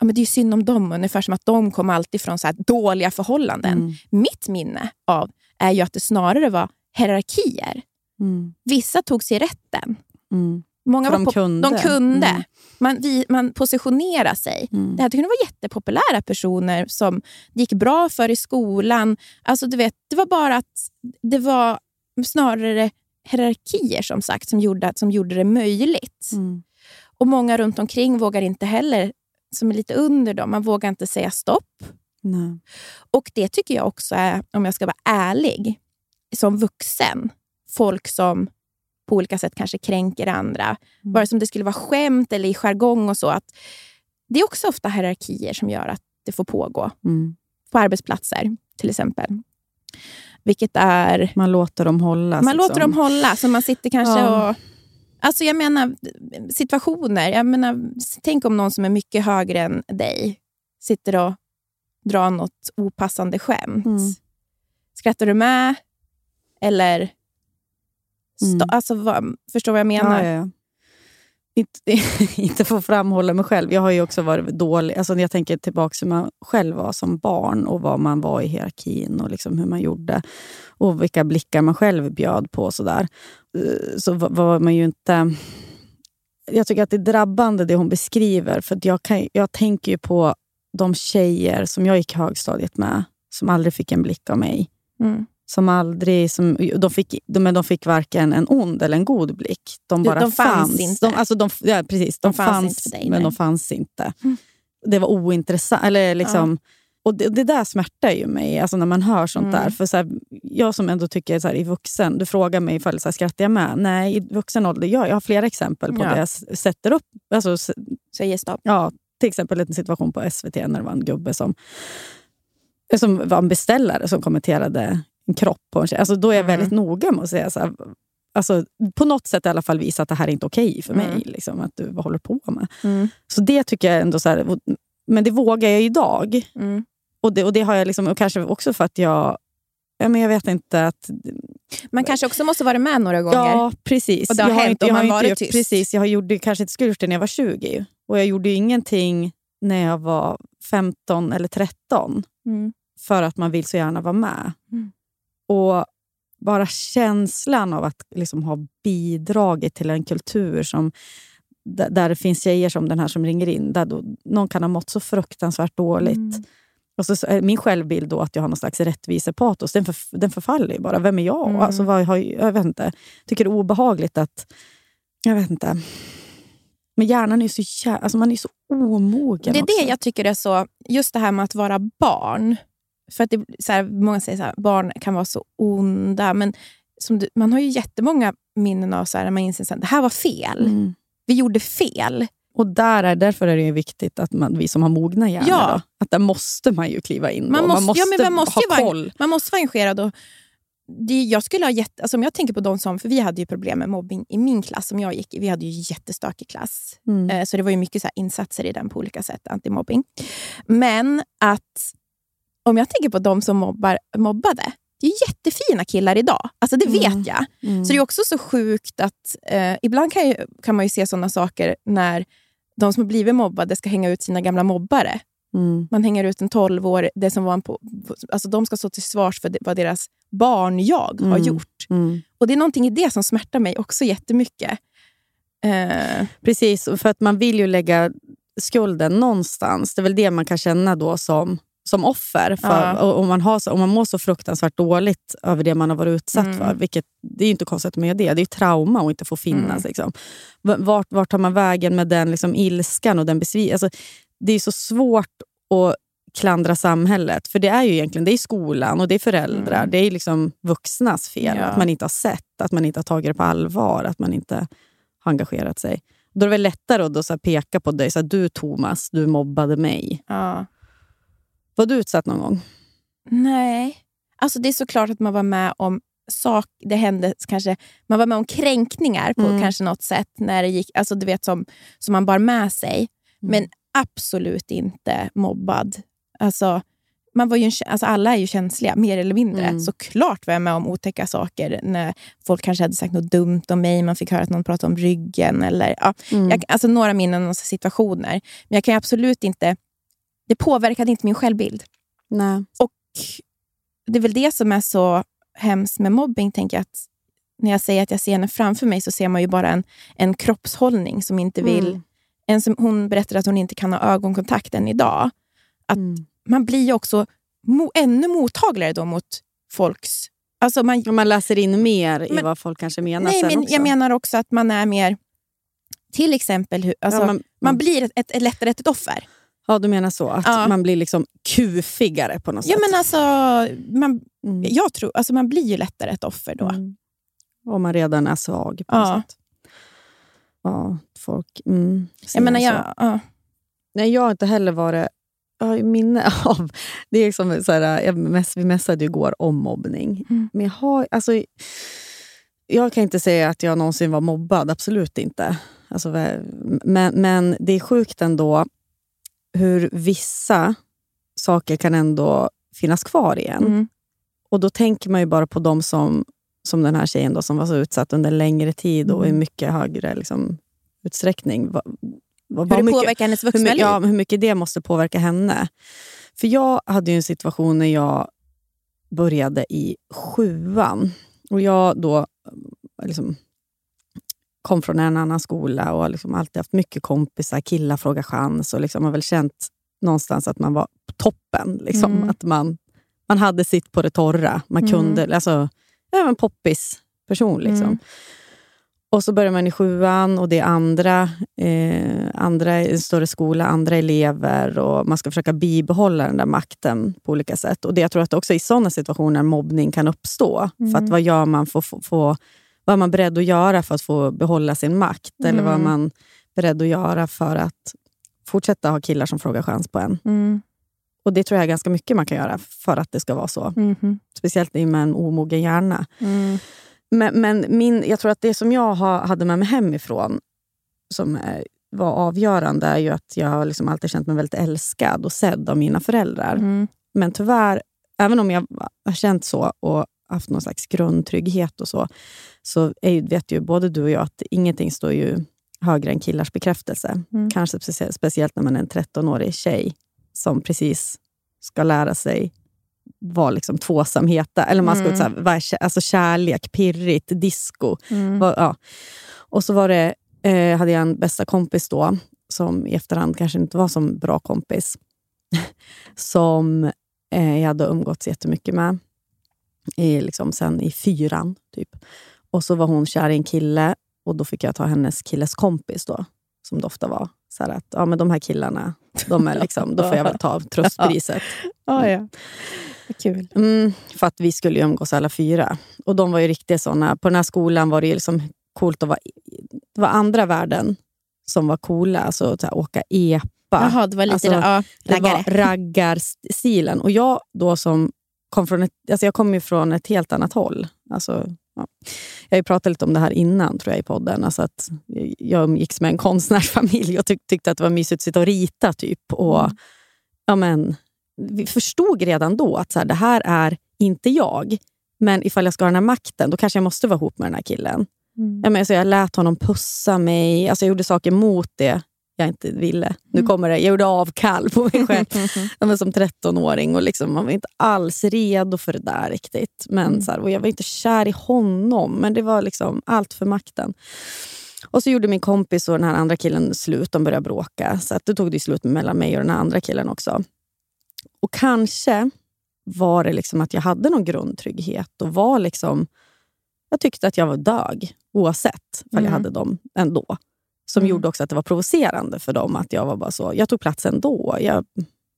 ja, men det är synd om dem, ungefär som att de kom alltid från så här dåliga förhållanden. Mm. Mitt minne av är ju att det snarare var hierarkier. Mm. Vissa tog sig rätten. Mm. Många de pop- kunde. De kunde. Mm. Man, vi, man positionerade sig. Mm. Det här kunde vara jättepopulära personer som det gick bra för i skolan. Alltså, du vet, det var bara att det var snarare hierarkier som sagt som gjorde, att- som gjorde det möjligt. Mm. Och Många runt omkring vågar inte heller, som är lite under dem, man vågar inte säga stopp. Nej. Och det tycker jag också är, om jag ska vara ärlig, som vuxen, folk som på olika sätt kanske kränker andra, Mm. vare sig det skulle vara skämt eller i jargong och så. Att det är också ofta hierarkier som gör att det får pågå. Mm. På arbetsplatser till exempel. Vilket är... Man låter dem hålla. Man låter dem hålla, så man sitter kanske Ja. och... Alltså jag menar situationer. Jag menar, tänk om någon som är mycket högre än dig sitter och drar något opassande skämt. Mm. Skrattar du med? Eller... Mm. alltså, vad, förstår vad jag menar? Ja, ja, ja. Inte, inte få framhålla mig själv. Jag har ju också varit dålig. Alltså när jag tänker tillbaka hur man själv var som barn och vad man var i hierarkin och liksom hur man gjorde. Och vilka blickar man själv bjöd på. sådär. Eh, Så var- man ju inte... Jag tycker att det är drabbande det hon beskriver. För jag, kan, jag tänker ju på de tjejer som jag gick högstadiet med. Som aldrig fick en blick av mig. Mm. Som aldrig, som, de, fick, de, men de fick varken en ond eller en god blick. De bara de fanns inte. De, alltså de, ja, precis, de, De fanns fanns, inte dig, men nej. de fanns inte. Mm. Det var ointressant. Eller liksom, och det, det där smärtar ju mig alltså när man hör sånt Mm. där. För så här, jag som ändå tycker så här, i vuxen, du frågar mig ifall så här, skrattar jag med? Nej, i vuxen ålder, ja, jag har flera exempel på Ja. det jag sätter upp. Alltså, s- Säger stopp. Ja, till exempel en situation på SVT när det var en gubbe som, som var en beställare som kommenterade en kropp på en tjej. Alltså, då är jag Mm. väldigt noga med att säga så här, alltså, på något sätt i alla fall visa att det här är inte okej för mig. Mm. Liksom, att du, vad håller på med? Mm. Så det tycker jag ändå... Så här, men det vågar jag idag. Mm. Och det, och det har jag liksom, och kanske också för att jag... Ja, men jag vet inte att... Man kanske också måste vara med några gånger. Ja, precis. Och det har jag hänt inte, om man varit gjort, tyst. Precis, jag har gjorde, kanske inte skulle gjort det när jag var 20. Och jag gjorde ingenting när jag var 15 eller 13. Mm. För att man vill så gärna vara med. Och bara känslan av att liksom ha bidragit till en kultur som där det finns tjejer som den här som ringer in, där då någon kan ha mått så fruktansvärt dåligt. Mm. Och så, är min självbild då att jag har någon slags rättvisepatos, den, för, den förfaller ju bara. Vem är jag? Mm. Alltså, vad, har, jag vet inte. tycker det är obehagligt att... Jag vet inte. Men hjärnan är så, jä- alltså man är så omogen Det är också. det jag tycker är så... Just det här med att vara barn. För att det, så här, Många säger att barn kan vara så onda. Men som du, man har ju jättemånga minnen av så här, när man inser att det här var fel. Mm. Vi gjorde fel. Och där är, därför är det viktigt att man, vi som har mogna hjärnor, Ja. då, att där måste man ju kliva in. Man måste, man måste, ja, man måste ha ju vara, koll. Man måste vara engagerad. Och det, jag skulle ha jätte, alltså om jag tänker på de som... För vi hade ju problem med mobbing i min klass som jag gick i. Vi hade ju jättestökig klass. Mm. Eh, Så det var ju mycket så insatser i den på olika sätt, antimobbing. Men att om jag tänker på de som mobbar, mobbade, det är jättefina killar idag. Alltså det vet Mm. jag. Mm. Så det är också så sjukt att eh, ibland kan, ju, kan man ju se sådana saker när de som har blivit mobbade ska hänga ut sina gamla mobbare. Mm. Man hänger ut en 12 år, det som var en på, alltså de ska stå till svars för det, vad deras barn-jag har Mm. gjort. Mm. Och Det är någonting i det som smärtar mig också jättemycket. Eh, Precis, för att man vill ju lägga skulden någonstans. Det är väl det man kan känna då som, som offer. För, Ja. och, om, man har så, om man mår så fruktansvärt dåligt över det man har varit utsatt Mm. för. Vilket, det är ju inte konstigt med det. Det är trauma att inte få finnas. Mm. Liksom. Vart, vart tar man vägen med den liksom, ilskan och den besvikelsen? Alltså, det är så svårt att klandra samhället. För det är ju egentligen det är skolan och det är föräldrar. Mm. Det är liksom vuxnas fel. Ja. Att man inte har sett, att man inte har tagit det på allvar. Att man inte har engagerat sig. Då är det väl lättare att då så peka på dig. Så här, du Thomas, du mobbade mig. ja. Var du utsatt någon gång? Nej. Alltså det är såklart att man var med om sak, det hände kanske, man var med om kränkningar på Mm. kanske något sätt när det gick, alltså du vet som, som man bar med sig. Mm. Men absolut inte mobbad. Alltså, man var ju alltså alla är ju känsliga, mer eller mindre. Mm. Såklart var jag med om otäcka saker när folk kanske hade sagt något dumt om mig. Man fick höra att någon pratade om ryggen. Eller, ja, Mm. jag, alltså några minnen och situationer. Men jag kan absolut inte... Det påverkade inte min självbild. Nej. Och det är väl det som är så hemskt med mobbing, tänker jag. Att när jag säger att jag ser henne framför mig så ser man ju bara en, en kroppshållning som inte vill... Mm. En som, hon berättar att hon inte kan ha ögonkontakt än idag. Att Mm. Man blir ju också mo, ännu mottagligare då mot folks... Alltså man, man läser in mer i Men- vad folk kanske menar nej, men också. jag menar också att man är mer... Till exempel, hur- alltså, Ja, man, man- blir ett, ett, ett lättare ett offer. Ja, du menar så. Att Ja. man blir liksom kufigare på något Ja, sätt. men alltså, man, Mm. jag tror, alltså, man blir ju lättare ett offer då. Mm. Om man redan är svag på Ja. något sätt. Ja, folk... Mm, Jag menar, jag, ja. Nej, jag har inte heller varit... Jag har minne av... Det är liksom så här, jag mess, vi messade igår om mobbning. Mm. Men jag har... Alltså, jag kan inte säga att jag någonsin var mobbad, absolut inte. Alltså, men, men det är sjukt ändå hur vissa saker kan ändå finnas kvar igen. Mm. Och då tänker man ju bara på de som, som den här tjejen då, som var så utsatt under längre tid och i Mm. mycket högre liksom, utsträckning. Va, va, Hur det mycket- påverkar hennes hur vuxna mycket, liv. ja, hur mycket det måste påverka henne. För jag hade ju en situation när jag började i sjuan. Och jag då liksom, kom från en annan skola och har liksom alltid haft mycket kompisar. Killar frågar chans och liksom har väl känt någonstans att man var på toppen. Liksom. Mm. Att man, man hade sitt på det torra. Man Mm. kunde, alltså, ja, en poppis person. Liksom. Mm. Och så börjar man i sjuan och det är andra, eh, andra i en större skola, andra elever och man ska försöka bibehålla den där makten på olika sätt. Och det, Jag tror att också i sådana situationer mobbning kan uppstå. För att Mm. vad gör man för att få, få, vad är man beredd att göra för att få behålla sin makt? Eller vad är Mm. man beredd att göra för att fortsätta ha killar som frågar chans på en? Mm. Och Det tror jag är ganska mycket man kan göra för att det ska vara så. Mhm. Speciellt med en omogen hjärna. Mm. Men, men min, jag tror att det som jag ha, hade med mig hemifrån som eh, var avgörande är ju att jag liksom alltid känt mig väldigt älskad och sedd av mina föräldrar. Mm. Men tyvärr, även om jag har känt så och haft någon slags grundtrygghet och så, så är, vet ju både du och jag att ingenting står ju högre än killars bekräftelse. Mm. Kanske specie- speciellt när man är en 13-årig tjej som precis ska lära sig vad liksom tvåsamheta, eller man ska Mm. här, vad alltså kärlek, pirrigt, disco. Mm. Vad- ja. Och så var det, eh, hade jag en bästa kompis då, som i efterhand kanske inte var som bra kompis, som eh, jag hade umgåtts jättemycket med i, liksom, sen i fyran. Typ. Och så var hon kär i en kille och då fick jag ta hennes killes kompis då, som det ofta var. Så att ja, men de här killarna, de är liksom, då får jag väl ta tröstpriset. Ja, ja. Kul. Mm, för att vi skulle ju umgås alla fyra. Och de var ju riktigt såna. På den här skolan var det ju liksom coolt att vara... Det var andra värden som var coola. Alltså så här, åka epa. Jaha, det var lite Alltså, ja, det raggare. var raggarstilen. Och jag då som kom från ett, alltså jag kom ju från ett helt annat håll. Alltså, ja. Jag har ju pratat lite om det här innan tror jag i podden. Alltså att jag umgicks med en konstnärsfamilj och tyck, tyckte att det var mysigt att sitta och rita. typ. Och, Mm. ja, men, vi förstod redan då att så här, det här är inte jag. Men ifall jag ska ha den här makten, då kanske jag måste vara ihop med den här killen. Mm. Ja, men, alltså, jag lät honom pussa mig. Alltså, jag gjorde saker mot det jag inte ville. Nu Mm. kommer det. Jag gjorde avkall på mig själv som 13-åring. Och liksom, man var inte alls redo för det där riktigt. Men, Mm. så här, och jag var inte kär i honom, men det var liksom allt för makten. Och så gjorde min kompis och den här andra killen slut. De började bråka. Så att det tog det slut mellan mig och den andra killen också. Och kanske var det liksom att jag hade någon grundtrygghet och var liksom... Jag tyckte att jag var dög, oavsett om jag Mm. hade dem ändå. Som gjorde också att det var provocerande för dem att jag var bara så. Jag tog plats ändå. Jag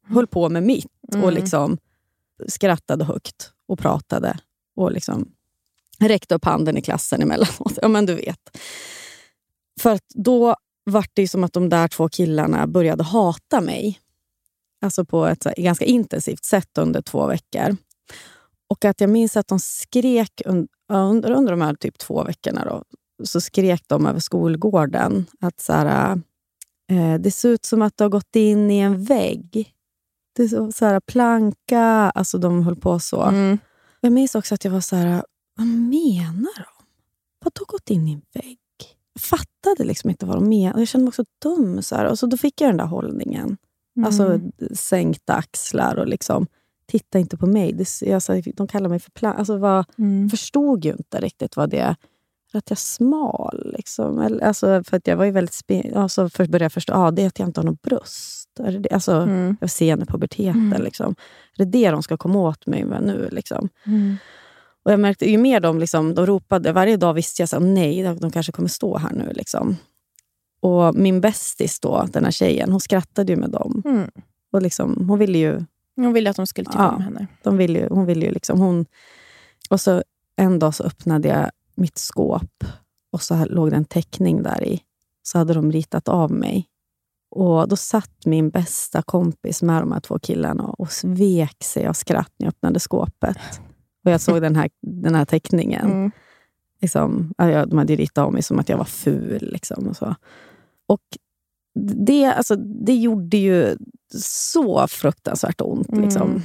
höll på med mitt och Mm. liksom skrattade högt och pratade och liksom räckte upp handen i klassen emellanåt. Ja, men du vet. För att då var det som att de där två killarna började hata mig. alltså på ett ganska intensivt sätt under två veckor. Och att jag minns att de skrek un, under, under de här typ två veckorna då, så skrek de över skolgården att så här, eh, det ser ut som att du har gått in i en vägg. Det är så, så här, planka, alltså de höll på så. Mm. Jag minns också att jag var så här, vad menar de? Vadå gått in i en vägg? Jag fattade liksom inte vad de menade. Jag kände mig också dum. Så här. Och så då fick jag den där hållningen. Mm. Alltså sänkta axlar och liksom, titta inte på mig. Det, alltså, de kallar mig för plan. Alltså, Mm. förstod ju inte riktigt vad det att jag är smal. Liksom. Alltså, för att jag var ju väldigt spe, alltså, först började jag förstå ah, det är att jag inte har något bröst. Är det det? Alltså, Mm. Jag var sen i puberteten. Mm. Liksom. Är det det de ska komma åt mig med nu? Liksom? Mm. Och jag märkte, ju mer de, liksom, de ropade, varje dag visste jag att nej, de kanske kommer stå här nu. Liksom. Och min bästis då, den här tjejen, hon skrattade ju med dem. Mm. Och liksom, hon ville ju Hon ville att de skulle tycka Ja. om henne. de ville ju, hon ville ju liksom... Hon, och så en dag så öppnade jag mitt skåp och så låg det en teckning där i. Så hade de ritat av mig. Och Då satt min bästa kompis med de här två killarna och svek sig av skratt när jag öppnade skåpet. Och jag såg den här, den här teckningen. Mm. Liksom, de hade ritat av mig som att jag var ful. Liksom, och så. Och det, alltså, det gjorde ju så fruktansvärt ont. Mm.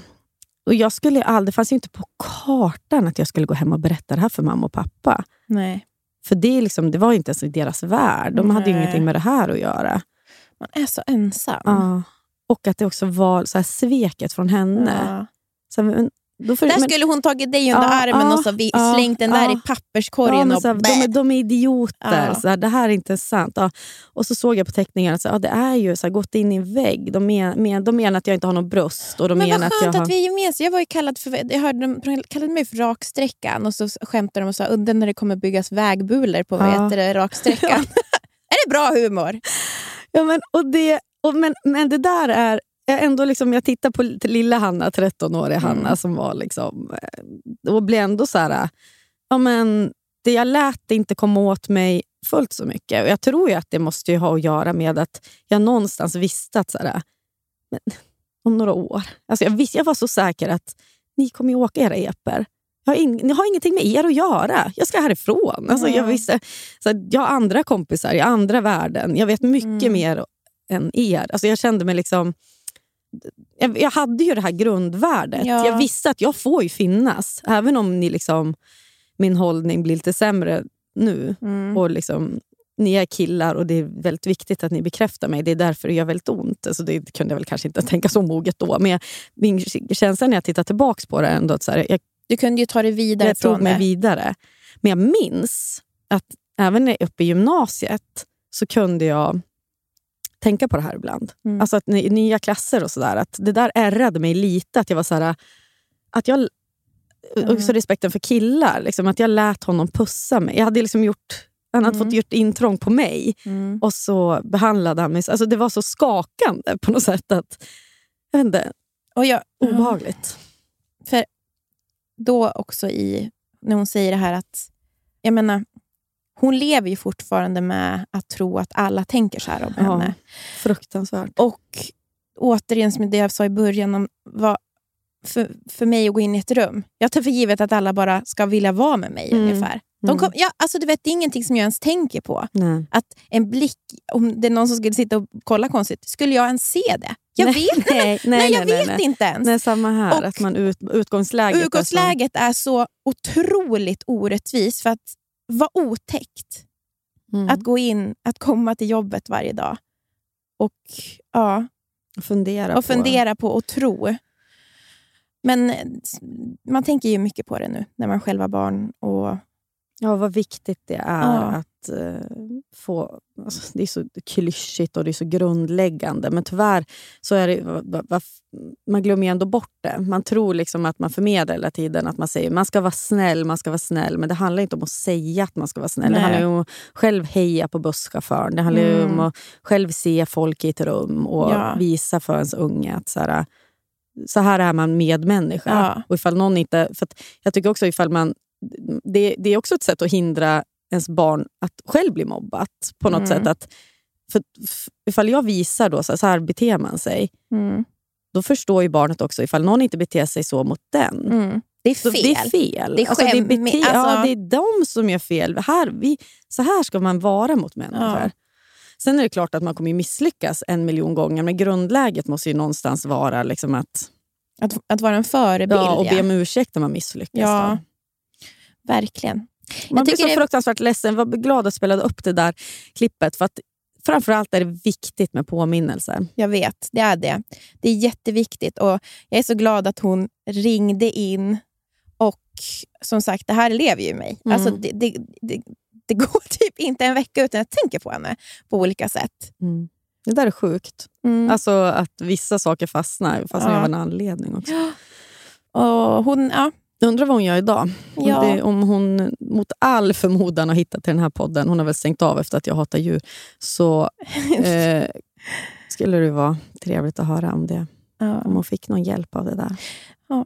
Och jag skulle aldrig, det fanns ju inte på kartan att jag skulle gå hem och berätta det här för mamma och pappa. Nej. För det, liksom, det var inte ens i deras värld. De hade ju ingenting med det här att göra. Man är så ensam. Ja. Och att det också var så här sveket från henne. Ja. Så, men, för, Där men- skulle hon tagit dig under Ja, armen ja, och så vi, ja, slängt den där ja. i papperskorgen. och så här, de, är, de är idioter. Ja. Så här, det här är inte sant. Ja. Och så såg jag på teckningarna att ja, det är ju så här, gått in i en vägg. De, men, men, de menar att jag inte har något bröst. Och de Men menar vad att skönt jag att, vi är gemensamma. Jag var ju kallad för, jag hörde de kallade mig för raksträckan och så skämtade de och sa undrar när det kommer byggas vägbulor på Ja. det, raksträckan. är det bra humor? Ja, men, och det, och, men, men det där är... Jag, ändå liksom, jag tittar på lilla Hanna, 13-åriga Hanna, Mm. som var liksom... eh, Och blev ändå så här... Ja, men, det jag lät det inte komma åt mig fullt så mycket. Och jag tror ju att det måste ju ha att göra med att jag någonstans visste att så här, men, om några år... Alltså jag, visste, jag var så säker att ni kommer ju åka era eper. Jag har, in, ni har ingenting med er att göra. Jag ska härifrån. Alltså jag, Ja. visste, så att jag har andra kompisar i andra världen. Jag vet mycket Mm. mer än er. Alltså jag kände mig liksom... Jag, hade ju det här grundvärdet. Ja. Jag visste att jag får ju finnas. Även om ni liksom, min hållning blir lite sämre nu. Mm. Och liksom, ni är killar och det är väldigt viktigt att ni bekräftar mig. Det är därför det gör väldigt ont. Alltså det kunde jag väl kanske inte tänka så moget då. Men jag, min känsla när jag tittar tillbaka på det ändå att så här, jag Du kunde ju ta dig vidare jag tog mig det. vidare. Men jag minns att även när jag uppe i gymnasiet så kunde jag tänka på det här ibland. Mm. Alltså att i nya klasser och sådär. Det där ärrade mig lite. Att jag var så här, att jag, Mm. Också respekten för killar. Liksom, att jag lät honom pussa mig. Jag hade liksom gjort, han hade Mm. fått gjort intrång på mig. Mm. Och så behandlade han mig. så- Alltså det var så skakande på något sätt. att jag inte, Och jag, Obehagligt. För då också i, när hon säger det här att, jag menar, hon lever ju fortfarande med att tro att alla tänker så här om Ja. henne. Fruktansvärt. Och återigen, som det jag sa i början, om vad, för, för mig att gå in i ett rum. Jag tar för givet att alla bara ska vilja vara med mig Mm. ungefär. De kom, ja, alltså, du vet, det är ingenting som jag ens tänker på. Nej. Att en blick, om det är någon som skulle sitta och kolla konstigt, skulle jag ens se det? Jag Nej, vet, nej, nej, nej, jag nej, vet inte ens. Nej, samma här. Och- att man ut, utgångsläget, Utgångsläget är så otroligt orättvist för att vara otäckt. Så, Att gå in, att komma till jobbet varje dag och, ja, mm, fundera och på. fundera på och tro. Men man tänker ju mycket på det nu när man själv har barn. Och, Ja, vad viktigt det är Ja. att eh, få... Alltså, det är så klyschigt och det är så grundläggande. Men tyvärr så är det, man glömmer ju ändå bort det. Man tror liksom att man förmedlar hela tiden att man säger man ska vara snäll, man ska vara snäll. Men det handlar inte om att säga att man ska vara snäll. Nej. Det handlar ju om att själv heja på busschauffören. Det handlar ju Mm. om att själv se folk i ett rum och Ja. visa för ens unge att så här, så här är man medmänniska. Ja. Och ifall någon inte, för jag tycker också ifall man... Det, det är också ett sätt att hindra ens barn att själv bli mobbat. På något Mm. sätt att, för, ifall jag visar då, så här, så här beter man sig. mm, då förstår ju barnet också ifall någon inte beter sig så mot den. Mm. Det är Så fel. det är fel. Det är alltså, det, är bete- alltså- ja, det är de som gör fel. Här, vi, så här ska man vara mot människor. Ja. Sen är det klart att man kommer misslyckas en miljon gånger, men grundläget måste ju någonstans vara liksom att, Att, att vara en förebild. ja, och be om ursäkt om man misslyckas. Ja, då. verkligen. Man Jag blir så det- fruktansvärt ledsen. Jag var glad att jag spelade upp det där klippet. För att framförallt är det viktigt med påminnelser. Jag vet, det är det. Det är jätteviktigt och jag är så glad att hon ringde in och som sagt, det här lever ju i mig. Mm. Alltså, det, det, det, det går typ inte en vecka utan jag tänker på henne på olika sätt. Det där är sjukt. Mm. Alltså att vissa saker fastnar, fastnar Ja. av en anledning också. Och hon, ja, undrar vad hon gör idag. Om, Ja. det, om hon mot all förmodan har hittat till den här podden, hon har väl stängt av efter att jag hatar djur, så eh, skulle det vara trevligt att höra om det. ja. Om hon fick någon hjälp av det där. Ja.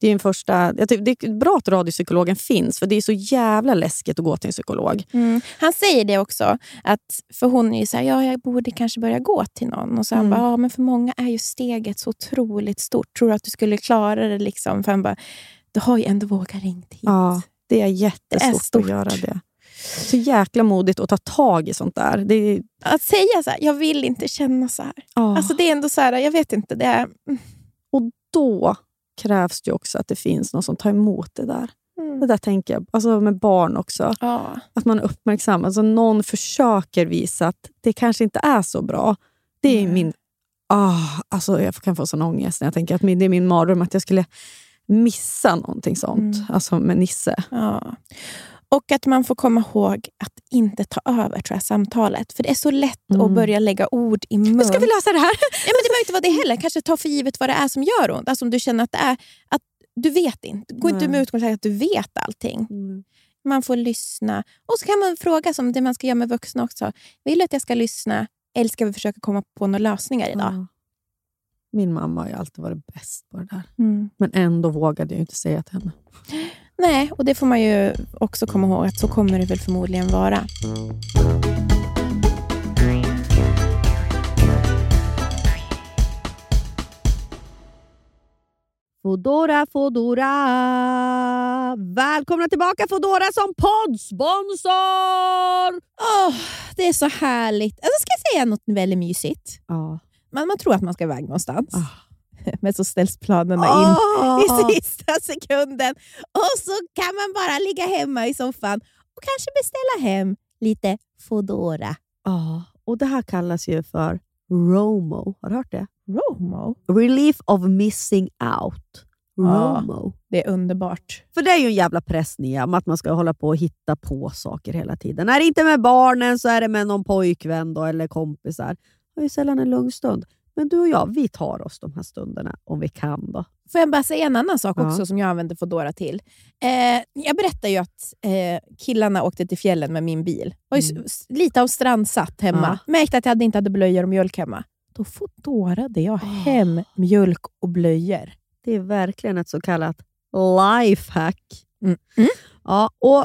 Det är, en första, jag tycker, det är bra att radiopsykologen finns, för det är så jävla läskigt att gå till en psykolog. Mm. Han säger det också, att för hon är ju så här, ja, jag borde kanske börja gå till någon. Och så han Mm. bara, ja, men för många är ju steget så otroligt stort. Tror du att du skulle klara det? Liksom? För han bara, du har ju ändå vågat ringa hit. Ja, det är jättestort stort. att göra det. Så jäkla modigt att ta tag i sånt där. Det är, Att säga så här, jag vill inte känna så här. ah. Alltså det är ändå så här, jag vet inte. Det är, Och då krävs det också att det finns någon som tar emot det där. Det där tänker jag, alltså med barn också. ja. Att man är uppmärksam. Alltså någon försöker visa att det kanske inte är så bra. Det är Nej. min... Ah, alltså jag kan få sån ångest när jag tänker att det är min mardröm att jag skulle missa någonting sånt. Mm. Alltså med Nisse. Ja. Och att man får komma ihåg att inte ta över tror jag, samtalet. För det är så lätt Mm. att börja lägga ord i mun. Hur ska vi lösa det här? Ja, men det behöver inte vara det heller. Kanske ta för givet vad det är som gör ont. Alltså om du känner att det är... Att du vet inte. Gå inte med utgångspunkt att du vet allting. Man får lyssna. Och så kan man fråga, som det man ska göra med vuxna också. Vill du att jag ska lyssna eller ska vi försöka komma på några lösningar idag? Ja. Min mamma har ju alltid varit bäst på det där. Mm. Men ändå vågade jag inte säga till henne. Nej, och det får man ju också komma ihåg att så kommer det väl förmodligen vara. Fodora, Fodora. Välkomna tillbaka Fodora som poddsponsor! Åh, det är så härligt. Alltså, ska jag säga något väldigt mysigt? Ja. Man, man tror att man ska iväg någonstans. Ah. Men så ställs planerna in Ah. i sista sekunden. Och så kan man bara ligga hemma i soffan och kanske beställa hem lite Foodora. Ja, och det här kallas ju för ROMO. Har du hört det? Romo. Relief of missing out. Ja. ROMO. Det är underbart. För det är ju en jävla press Nia, om att man ska hålla på och hitta på saker hela tiden. Är det inte med barnen så är det med någon pojkvän då, eller kompisar. Är ju sällan en lugn stund. Men du och jag, vi tar oss de här stunderna om vi kan. då. Får jag bara säga en annan sak Ja. också som jag använder Foodora till? Eh, jag berättade ju att eh, killarna åkte till fjällen med min bil. Var Mm. lite av strandsatt hemma. Märkte att jag hade inte hade blöjor och mjölk hemma. Då Foodorade jag hem mjölk och blöjor. Det är verkligen ett så kallat lifehack. Mm. Ja, och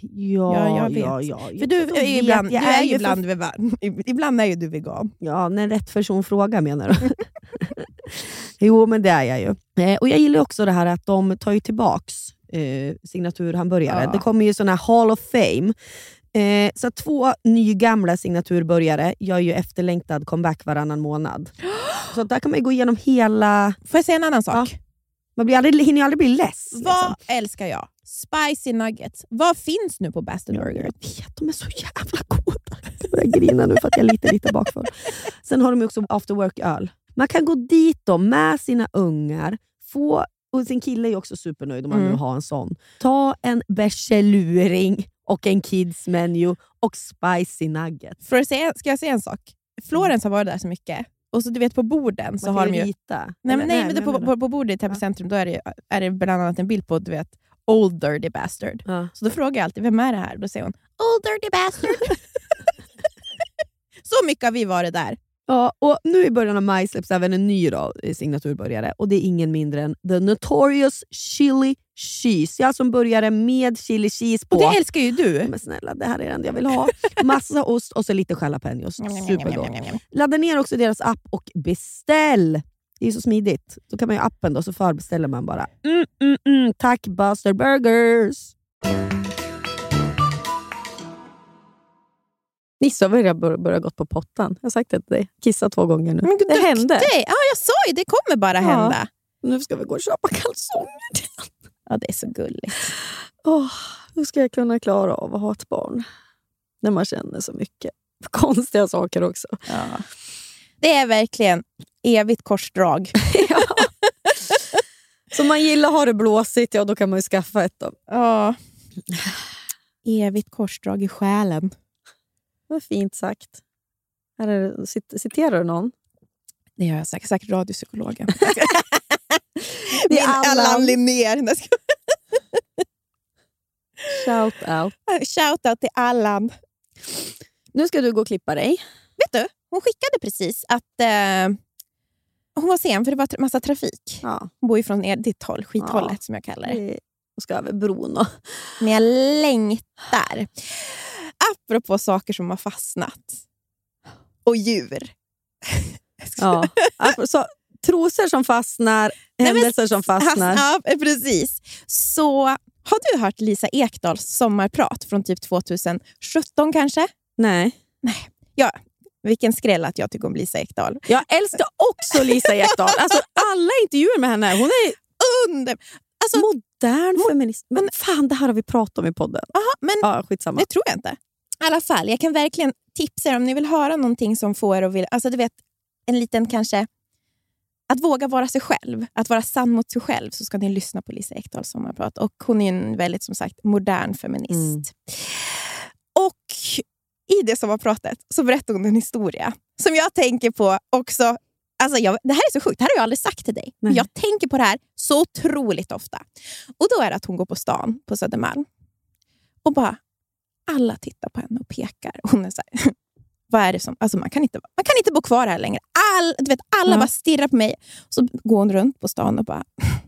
Ja, Ja, jag vet. ja, ja. För du är ju ibland, jag är ju för- ibland, vegan. ibland är ju du vegan. Ja, när rätt person frågar menar du? jo, men det är jag ju. Eh, och Jag gillar också det här att de tar ju tillbaks eh, signaturhamburgare. Ja. Det kommer ju såna här Hall of Fame. Eh, så två nygamla signaturburgare gör ju efterlängtad comeback varannan månad. Så där kan man gå igenom hela... Får jag säga en annan sak? Man blir aldrig, hinner ju aldrig bli less. Vad liksom. älskar jag? Spicy nuggets. Vad finns nu på Bastard Burger? Jag vet, de är så jävla goda. Jag börjar grina nu för att jag är lite, lite bakfull. Sen har de också after work-öl. Man kan gå dit då med sina ungar, få, och sin kille är också supernöjd om man Mm. nu har en sån. Ta en bärseluring och en kids menu och spicy nuggets. För att säga, ska jag säga en sak? Florence har varit där så mycket. Och så du vet på borden så har de ju rita. Nej, men, nej, men jag på, på, på bordet i Täby centrum då är det, är det bland annat en bild på du vet, Old Dirty Bastard. Ja. Så då frågar jag alltid, vem är det här? Då säger hon, Old Dirty Bastard. så mycket har vi varit där. Ja, och nu i början av maj släpps även en ny då, eh, signaturbörjare och det är ingen mindre än The Notorious Chili Cheese. Jag som började med chili cheese på. Och det älskar ju du. Men snälla, det här är det enda jag vill ha. Massa ost och så lite jalapenos. Supergott. Ladda ner också deras app och beställ. Det är så smidigt. Då kan man ju appen då, så förbeställer man bara. Mm, mm, mm. Tack Buster Burgers! Nisse har börjat, bör- börjat gått på pottan. Jag har sagt det till dig. Kissat två gånger nu. Men det hände. duktig. Ja, jag sa ju, det kommer bara Ja. hända. Nu ska vi gå och köpa kalsonger till Ja, det är så gulligt. Åh, Hur ska jag kunna klara av att ha ett barn? När man känner så mycket konstiga saker också. Ja. Det är verkligen evigt korsdrag. ja. Så man gillar att ha det blåsigt, ja då kan man ju skaffa ett. Då. Ja. Evigt korsdrag i själen. Vad fint sagt. Här är det, cit- citerar du någon? Det har jag sagt. Säkert radiopsykologen. Min Allan. Allan Linnér. Nej, ska- Shout out. Till Allan. Nu ska du gå och klippa dig. Vet du, hon skickade precis att eh, hon var sen för det var tra- massa trafik. Ja. Hon bor ju från er, ditt håll, skithållet Ja. som jag kallar det. Och ska över bron. Och. Men jag längtar. Apropå saker som har fastnat. Och djur. Ja. Så, trosor som fastnar, Nej, men- händelser som fastnar. Ja, precis. Så har du hört Lisa Ekdals sommarprat från typ 2017 kanske? Nej. Ja, vilken skräll att jag tycker om Lisa Ekdahl. Jag älskar också Lisa Ekdahl. Alltså, alla intervjuer med henne, hon är Under... Alltså, modern feminist. Men fan, det här har vi pratat om i podden. aha, men Ja, skitsamma. det tror jag inte. I alla fall, jag kan verkligen tipsa er om ni vill höra någonting som får er att vilja... Alltså, du vet, en liten kanske... Att våga vara sig själv, att vara sann mot sig själv, så ska ni lyssna på Lisa Ekdahls sommarprat. Och hon är en väldigt som sagt modern feminist. Mm. I det sommarpratet så berättar hon en historia som jag tänker på också. Alltså jag, det här är så sjukt, det här har jag aldrig sagt till dig. Men jag tänker på det här så otroligt ofta. Och Då är det att hon går på stan på Södermalm och bara alla tittar på henne och pekar. Hon är så här, vad är det som... Alltså man, kan inte, man kan inte bo kvar här längre. All, du vet, alla Ja. bara stirrar på mig. Så går hon runt på stan och bara...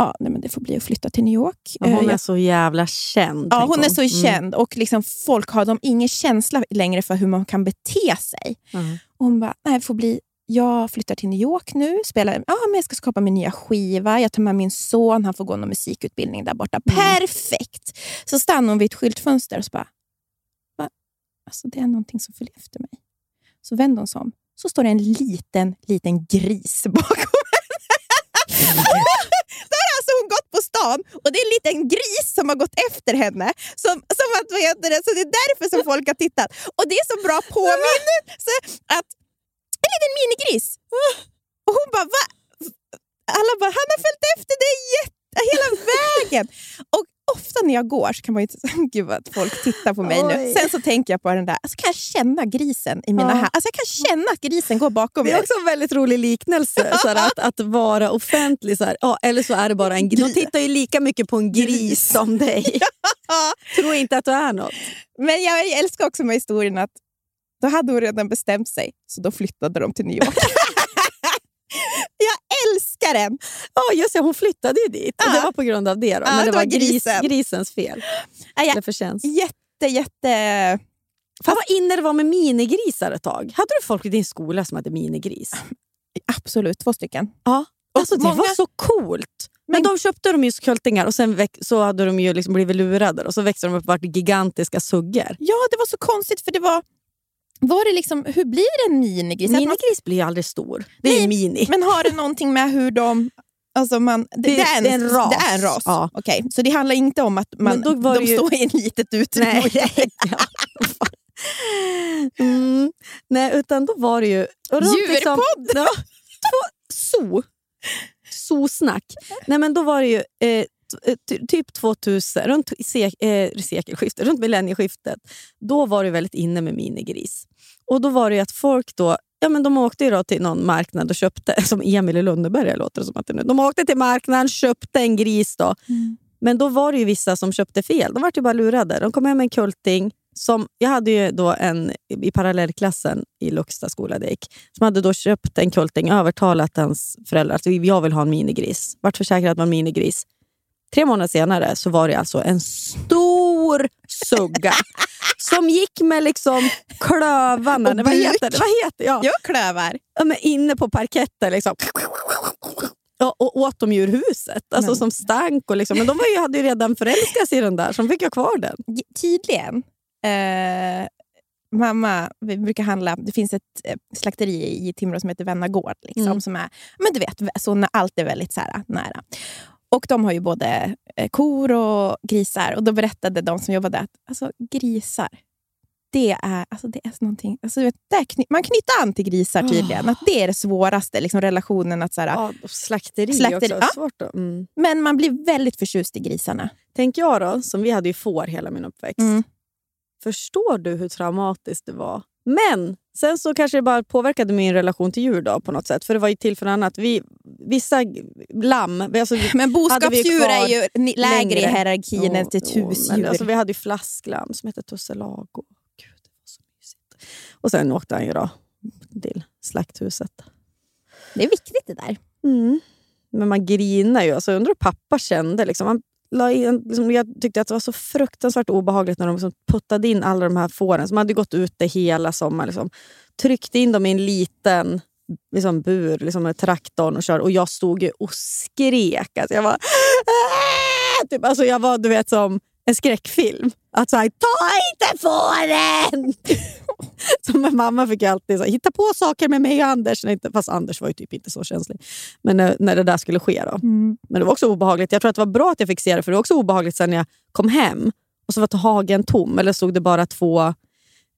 Ja, nej, men det får bli att flytta till New York. Ja, hon Eh, är så jävla känd. Ja, tänker hon är så Mm. känd och liksom folk har de ingen känsla längre för hur man kan bete sig. Mm. Och hon bara, nej, det får bli, jag flyttar till New York nu, spelar, ja, men jag ska skapa min nya skiva, jag tar med min son, han får gå någon musikutbildning där borta. Mm. Perfekt! Så stannar hon vid ett skyltfönster och så bara, Va? Alltså, det är någonting som följer efter mig. Så vänder hon sig om, så står det en liten, liten gris bakom henne. stan och det är en liten gris som har gått efter henne. Som, som att, vad heter det, så det är därför som folk har tittat. Och det är så bra påminnelse att en liten minigris. Och hon bara, va? Alla bara, han har följt efter dig jätte, hela vägen. Och ofta när jag går så kan man ju gud vad folk tittar på mig nu. Oj. Sen så tänker jag på den där, alltså kan jag känna grisen i mina Ja. händer? Alltså jag kan känna att grisen går bakom Det är mig. också en väldigt rolig liknelse, så här, att, att vara offentlig. Så här, ja, eller så är det bara en gris. De tittar ju lika mycket på en gris som dig. Tror inte att du är något. Men jag älskar också med historien att då hade hon redan bestämt sig, så då flyttade de till New York. Jag älskar den! Ja, just det, hon flyttade ju dit. Och det var på grund av det. Då. Men det, var var gris, grisen. grisens fel. Ja, ja. Eller förtjänst. Jätte, jätte... Fan vad inne det var med minigrisar ett tag. Hade du folk i din skola som hade minigris? Absolut, två stycken. Ja. Alltså, det många- var så coolt. Men, Men- de köpte de ju kultingar och sen väx- så hade de ju liksom blivit lurade och så växte de upp och varit gigantiska suggor. Ja, det var så konstigt för det var... Var det liksom, hur blir en minigris? Minigris blir ju aldrig stor. Det är Nej, mini. Men har det någonting med hur de... Alltså man, det, Det- det, är en, det är en ras. Det är en ras. Ja. Okej, Så det handlar inte om att man, de ju- står i ett litet utrymme. Nej. mm. Nej, utan då var det ju... liksom- Djurpodd! Ja, två, zoo. Zoosnack. Nej, men då var det ju eh, typ 2000, runt sek, eh, sekelskiftet, runt millennieskiftet. Då var det väldigt inne med minigris. Och då var det att folk då Ja, men de åkte ju till någon marknad och köpte, som Emil i Lönneberga låter det som att det nu. De åkte till marknaden, köpte en gris. Då. Men då var det ju vissa som köpte fel. De var ju bara lurade. De kom hem med en kulting. Som, jag hade ju då en i parallellklassen i Luxta skola där gick, som hade då köpt en kulting, övertalat hans föräldrar att jag vill ha en minigris. Vart försäkrad att det var en minigris. Tre månader senare så var det alltså en stor sugga som gick med liksom klövarna. Vad heter det? Vad heter, ja. Jag klövar. Ja, men inne på parketten. Liksom. Ja, och åt de ju ur huset, alltså Men- som stank. Och liksom. Men de ju, hade ju redan förälskat sig i den där, så de fick ha kvar den. Tydligen. Eh, mamma, vi brukar handla, det finns ett eh, slakteri i Timrå som heter Vennagård. Liksom, Mm. som är, men du vet, så när allt är väldigt så här, nära. Och de har ju både eh, kor och grisar. Och då berättade de som jobbade att alltså, grisar, det är, alltså, det är någonting... Alltså, vet, kny, man knyter an till grisar tydligen. Att det är det svåraste, liksom, relationen. att så här, Ja, och slakteri, Slakteri, också. ja. Svårt. Mm. Men man blir väldigt förtjust i grisarna. Tänk jag då, som vi hade ju får hela min uppväxt. Mm. Förstår du hur traumatiskt det var? Men sen så kanske det bara påverkade min relation till djur då, på något sätt. För det var ju till för annat. Vi, vissa lamm... Alltså, Men boskapsdjur är ju lägre i hierarkin än ett Jo, husdjur. Alltså, vi hade ju flasklamm som hette Tussilago. Gud, det var så mysigt. Och sen åkte han ju då till slakthuset. det är viktigt det där. Mm. Men man grinar ju. Alltså, undrar hur pappa kände. Liksom. Han la in, liksom, jag tyckte att det var så fruktansvärt obehagligt när de liksom puttade in alla de här fåren som hade gått ute hela sommaren. Liksom. Tryckte in dem i en liten liksom, bur liksom, med traktorn och kör. Och jag stod ju och skrek. Alltså, jag var... "Ah!" Typ, alltså, jag var du vet som en skräckfilm. Att såhär, ta inte fåren! Så med mamma fick jag alltid så, hitta på saker med mig och Anders. Fast Anders var ju typ inte så känslig. Men när, när det där skulle ske. Då. Men det var också obehagligt. Jag tror att det var bra att jag fick se det, för det var också obehagligt sen när jag kom hem och så var hagen tom, eller stod det bara två,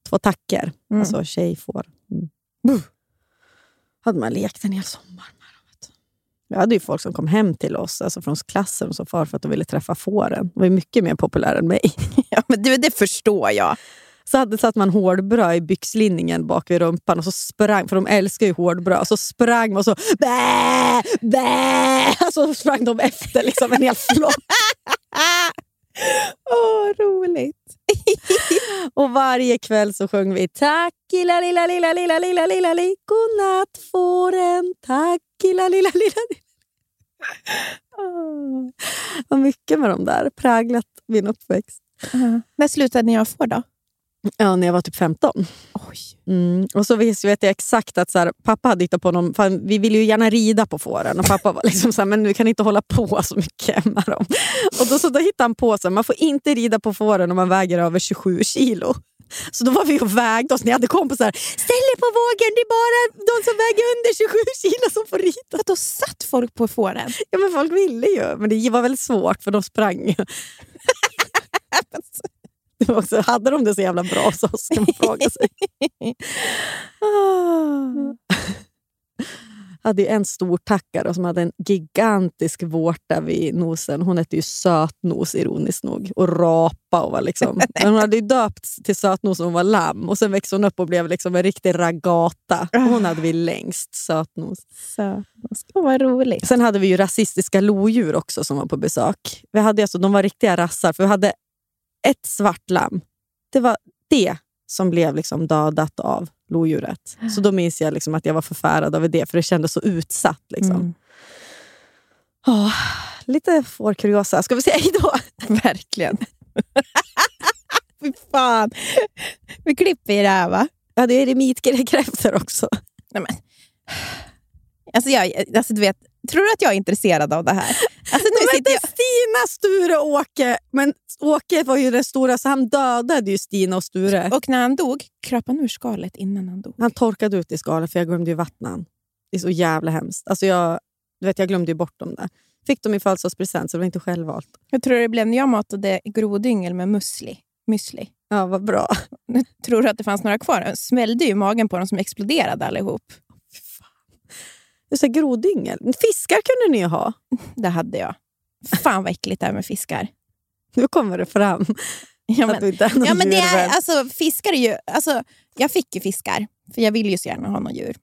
två tacker. Mm. Alltså tjejfår. Mm. hade man lekt en hel sommar. Vi hade ju folk som kom hem till oss alltså från klassen och så far för att de ville träffa fåren. De var mycket mer populära än mig. Ja, men du, det förstår jag. Så hade, satt man hårdbröd i byxlinningen bak vid rumpan och så sprang, för de älskar ju hårdbröd, så sprang man och så bä, bä, så sprang de efter liksom en hel flock. Åh, oh, roligt. Och varje kväll så sjöng vi Tack lilla lilla lilla lilla lilla lilla li, godnatt fåren, tack lilla lilla lilla li. oh. Vad mycket med de där, präglat min uppväxt. Uh -huh. När slutade ni ha får då? Ja, när jag var typ 15. Oj. Mm. Och så vis- vet jag exakt att så här, pappa hade hittat på någon... Fan, vi ville ju gärna rida på fåren och pappa var liksom så här, men nu kan inte hålla på så mycket med dem. Och då, så då hittade han på sig man får inte rida på fåren om man väger över 27 kilo. Så då var vi och vägde oss. Ni hade kompisar. Ställ er på vågen, det är bara de som väger under 27 kilo som får rida. Då satt folk på fåren. Ja, men folk ville ju, men det var väldigt svårt för de sprang också, hade de det så jävla bra så ska man fråga sig. Ah. hade en stor tackare som hade en gigantisk vårta vid nosen. Hon hette ju Sötnos ironiskt nog och rapa. Och var liksom, men hon hade ju döpts till Sötnos när hon var lamm och sen växte hon upp och blev liksom en riktig ragata. Och Hon hade vi längst, Sötnos. Åh, vad roligt. Sen hade vi ju rasistiska lodjur också som var på besök. Vi hade alltså, de var riktiga rassar, för vi hade ett svart lamm. Det var det som blev liksom dödat av lodjuret. Så då minns jag liksom att jag var förfärad över det, för det kändes så utsatt. Liksom. Mm. Åh, lite fårkuriosa. Ska vi säga hejdå? Verkligen. Fy fan. Vi klipper i det här va? Ja, det är eremitkräftor också. Nej, men. Alltså jag, alltså du vet, tror du att jag är intresserad av det här? Sitter jag... Stina, Sture och Åke. Men Åke var ju den stora, så han dödade ju Stina och Sture. Och när han dog, kröp han ur skalet innan han dog. Han torkade ut i skalet för jag glömde ju vattna. Det är så jävla hemskt. Alltså jag, du vet, jag glömde ju bort dem där. Fick dem i födelsedagspresent så det var inte självvalt. Jag tror det blev när jag matade grodyngel med musli. Müsli. Ja, vad bra. Tror du att det fanns några kvar? Jag smällde ju magen på dem som exploderade allihop. Just det, grodyngel. Fiskar kunde ni ju ha. Det hade jag. Fan vad äckligt det är med fiskar. Nu kommer det fram. Ja, Att men, du inte är någon ja, men det är, alltså, fiskar är ju... Alltså, jag fick ju fiskar, för jag ville ju så gärna ha någon djur.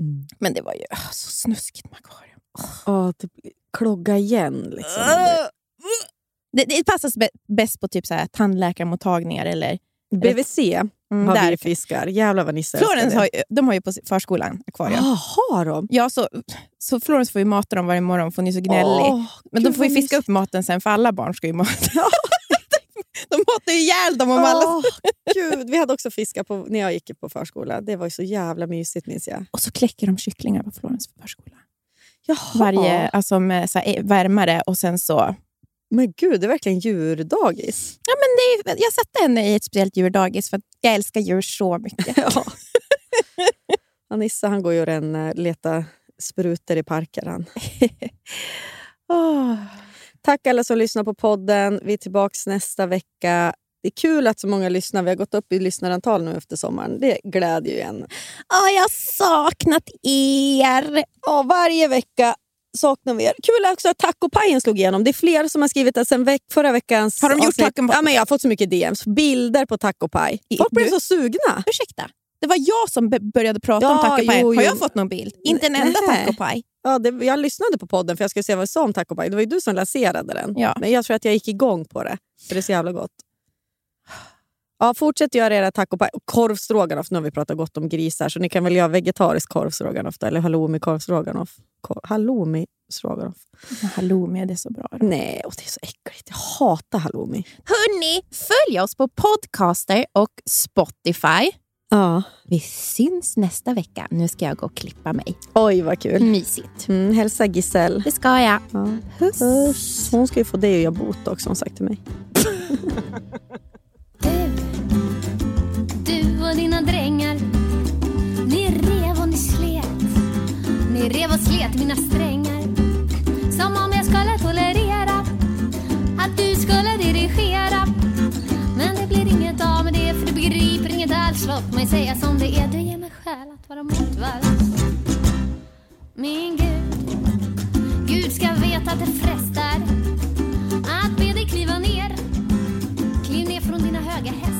Mm. Men det var ju ah, så snuskigt med akvarium. Åh, typ, klogga igen. Liksom. Det, det passar bä- bäst på typ så här, tandläkarmottagningar eller... BVC Mm, har där. vi fiskar. Jävlar vad Nisse Florens har, ju- de har ju på förskolan akvarium. Ah, har de? Ja, så, så Florens får ju mata dem varje morgon för hon är så gnällig. Åh, Men de får ju fiska upp maten sen för alla barn ska ju mata. de matar ju ihjäl dem om alla... Åh, Gud, vi hade också fiskar på, när jag gick på förskola. Det var ju så jävla mysigt minns jag. Och så kläcker de kycklingar på Florens förskola. Jaha. Varje, alltså med så här, eh, värmare och sen så... Men gud, det är verkligen djurdagis. Ja, men det är, jag satte henne i ett speciellt djurdagis för att jag älskar djur så mycket. Ja. Nisse han går ju och en, letar sprutor i parker. Han. Åh. Tack alla som lyssnar på podden. Vi är tillbaka nästa vecka. Det är kul att så många lyssnar. Vi har gått upp i lyssnarantal nu efter sommaren. Det glädjer ju en. Åh, jag har saknat er! Ja, varje vecka saknar vi er. Kul också att tacopajen slog igenom. Det är fler som har skrivit att sen veck förra veckans Har de gjort tacopaj? Ja, men Jag har fått så mycket DMs. Bilder på tacopaj. Folk Du- så sugna. Ursäkta, det var jag som började prata om Ja, tacopaj. jo, Har jag fått någon bild? Inte en enda tacopaj. Ja, det, jag lyssnade på podden för jag skulle se vad vi sa om tacopaj. Det var ju du som lanserade den. Ja. Men jag tror att jag gick igång på det. För det är så jävla gott. Ja, fortsätt göra era tacopaj. Och korvstroganoff. Nu har vi pratat gott om grisar. Så ni kan väl göra vegetarisk korvstroganoff då, Eller halloumi korvstroganoff. Kor- halloumi stroganoff. Halloumi, det är så bra. Nej, och det är så äckligt. Jag hatar halloumi. Hörni, följ oss på Podcaster och Spotify. Ja. Vi syns nästa vecka. Nu ska jag gå och klippa mig. Oj, vad kul. Mysigt. Mm, hälsa Giselle. Det ska jag. Ja. Puss. Puss. Hon ska ju få dig att göra botox, har hon sagt till mig. Och dina drängar. Ni rev och ni slet. Ni rev och slet mina strängar. Som om jag skulle tolerera Att du skulle dirigera. Men det blir inget av med det För du begriper inget alls. Låt mig säga som det är. Du ger mig skäl att vara motvalls Min Gud Gud ska veta att det frestar Att be dig kliva ner. Kliv ner från dina höga hästar.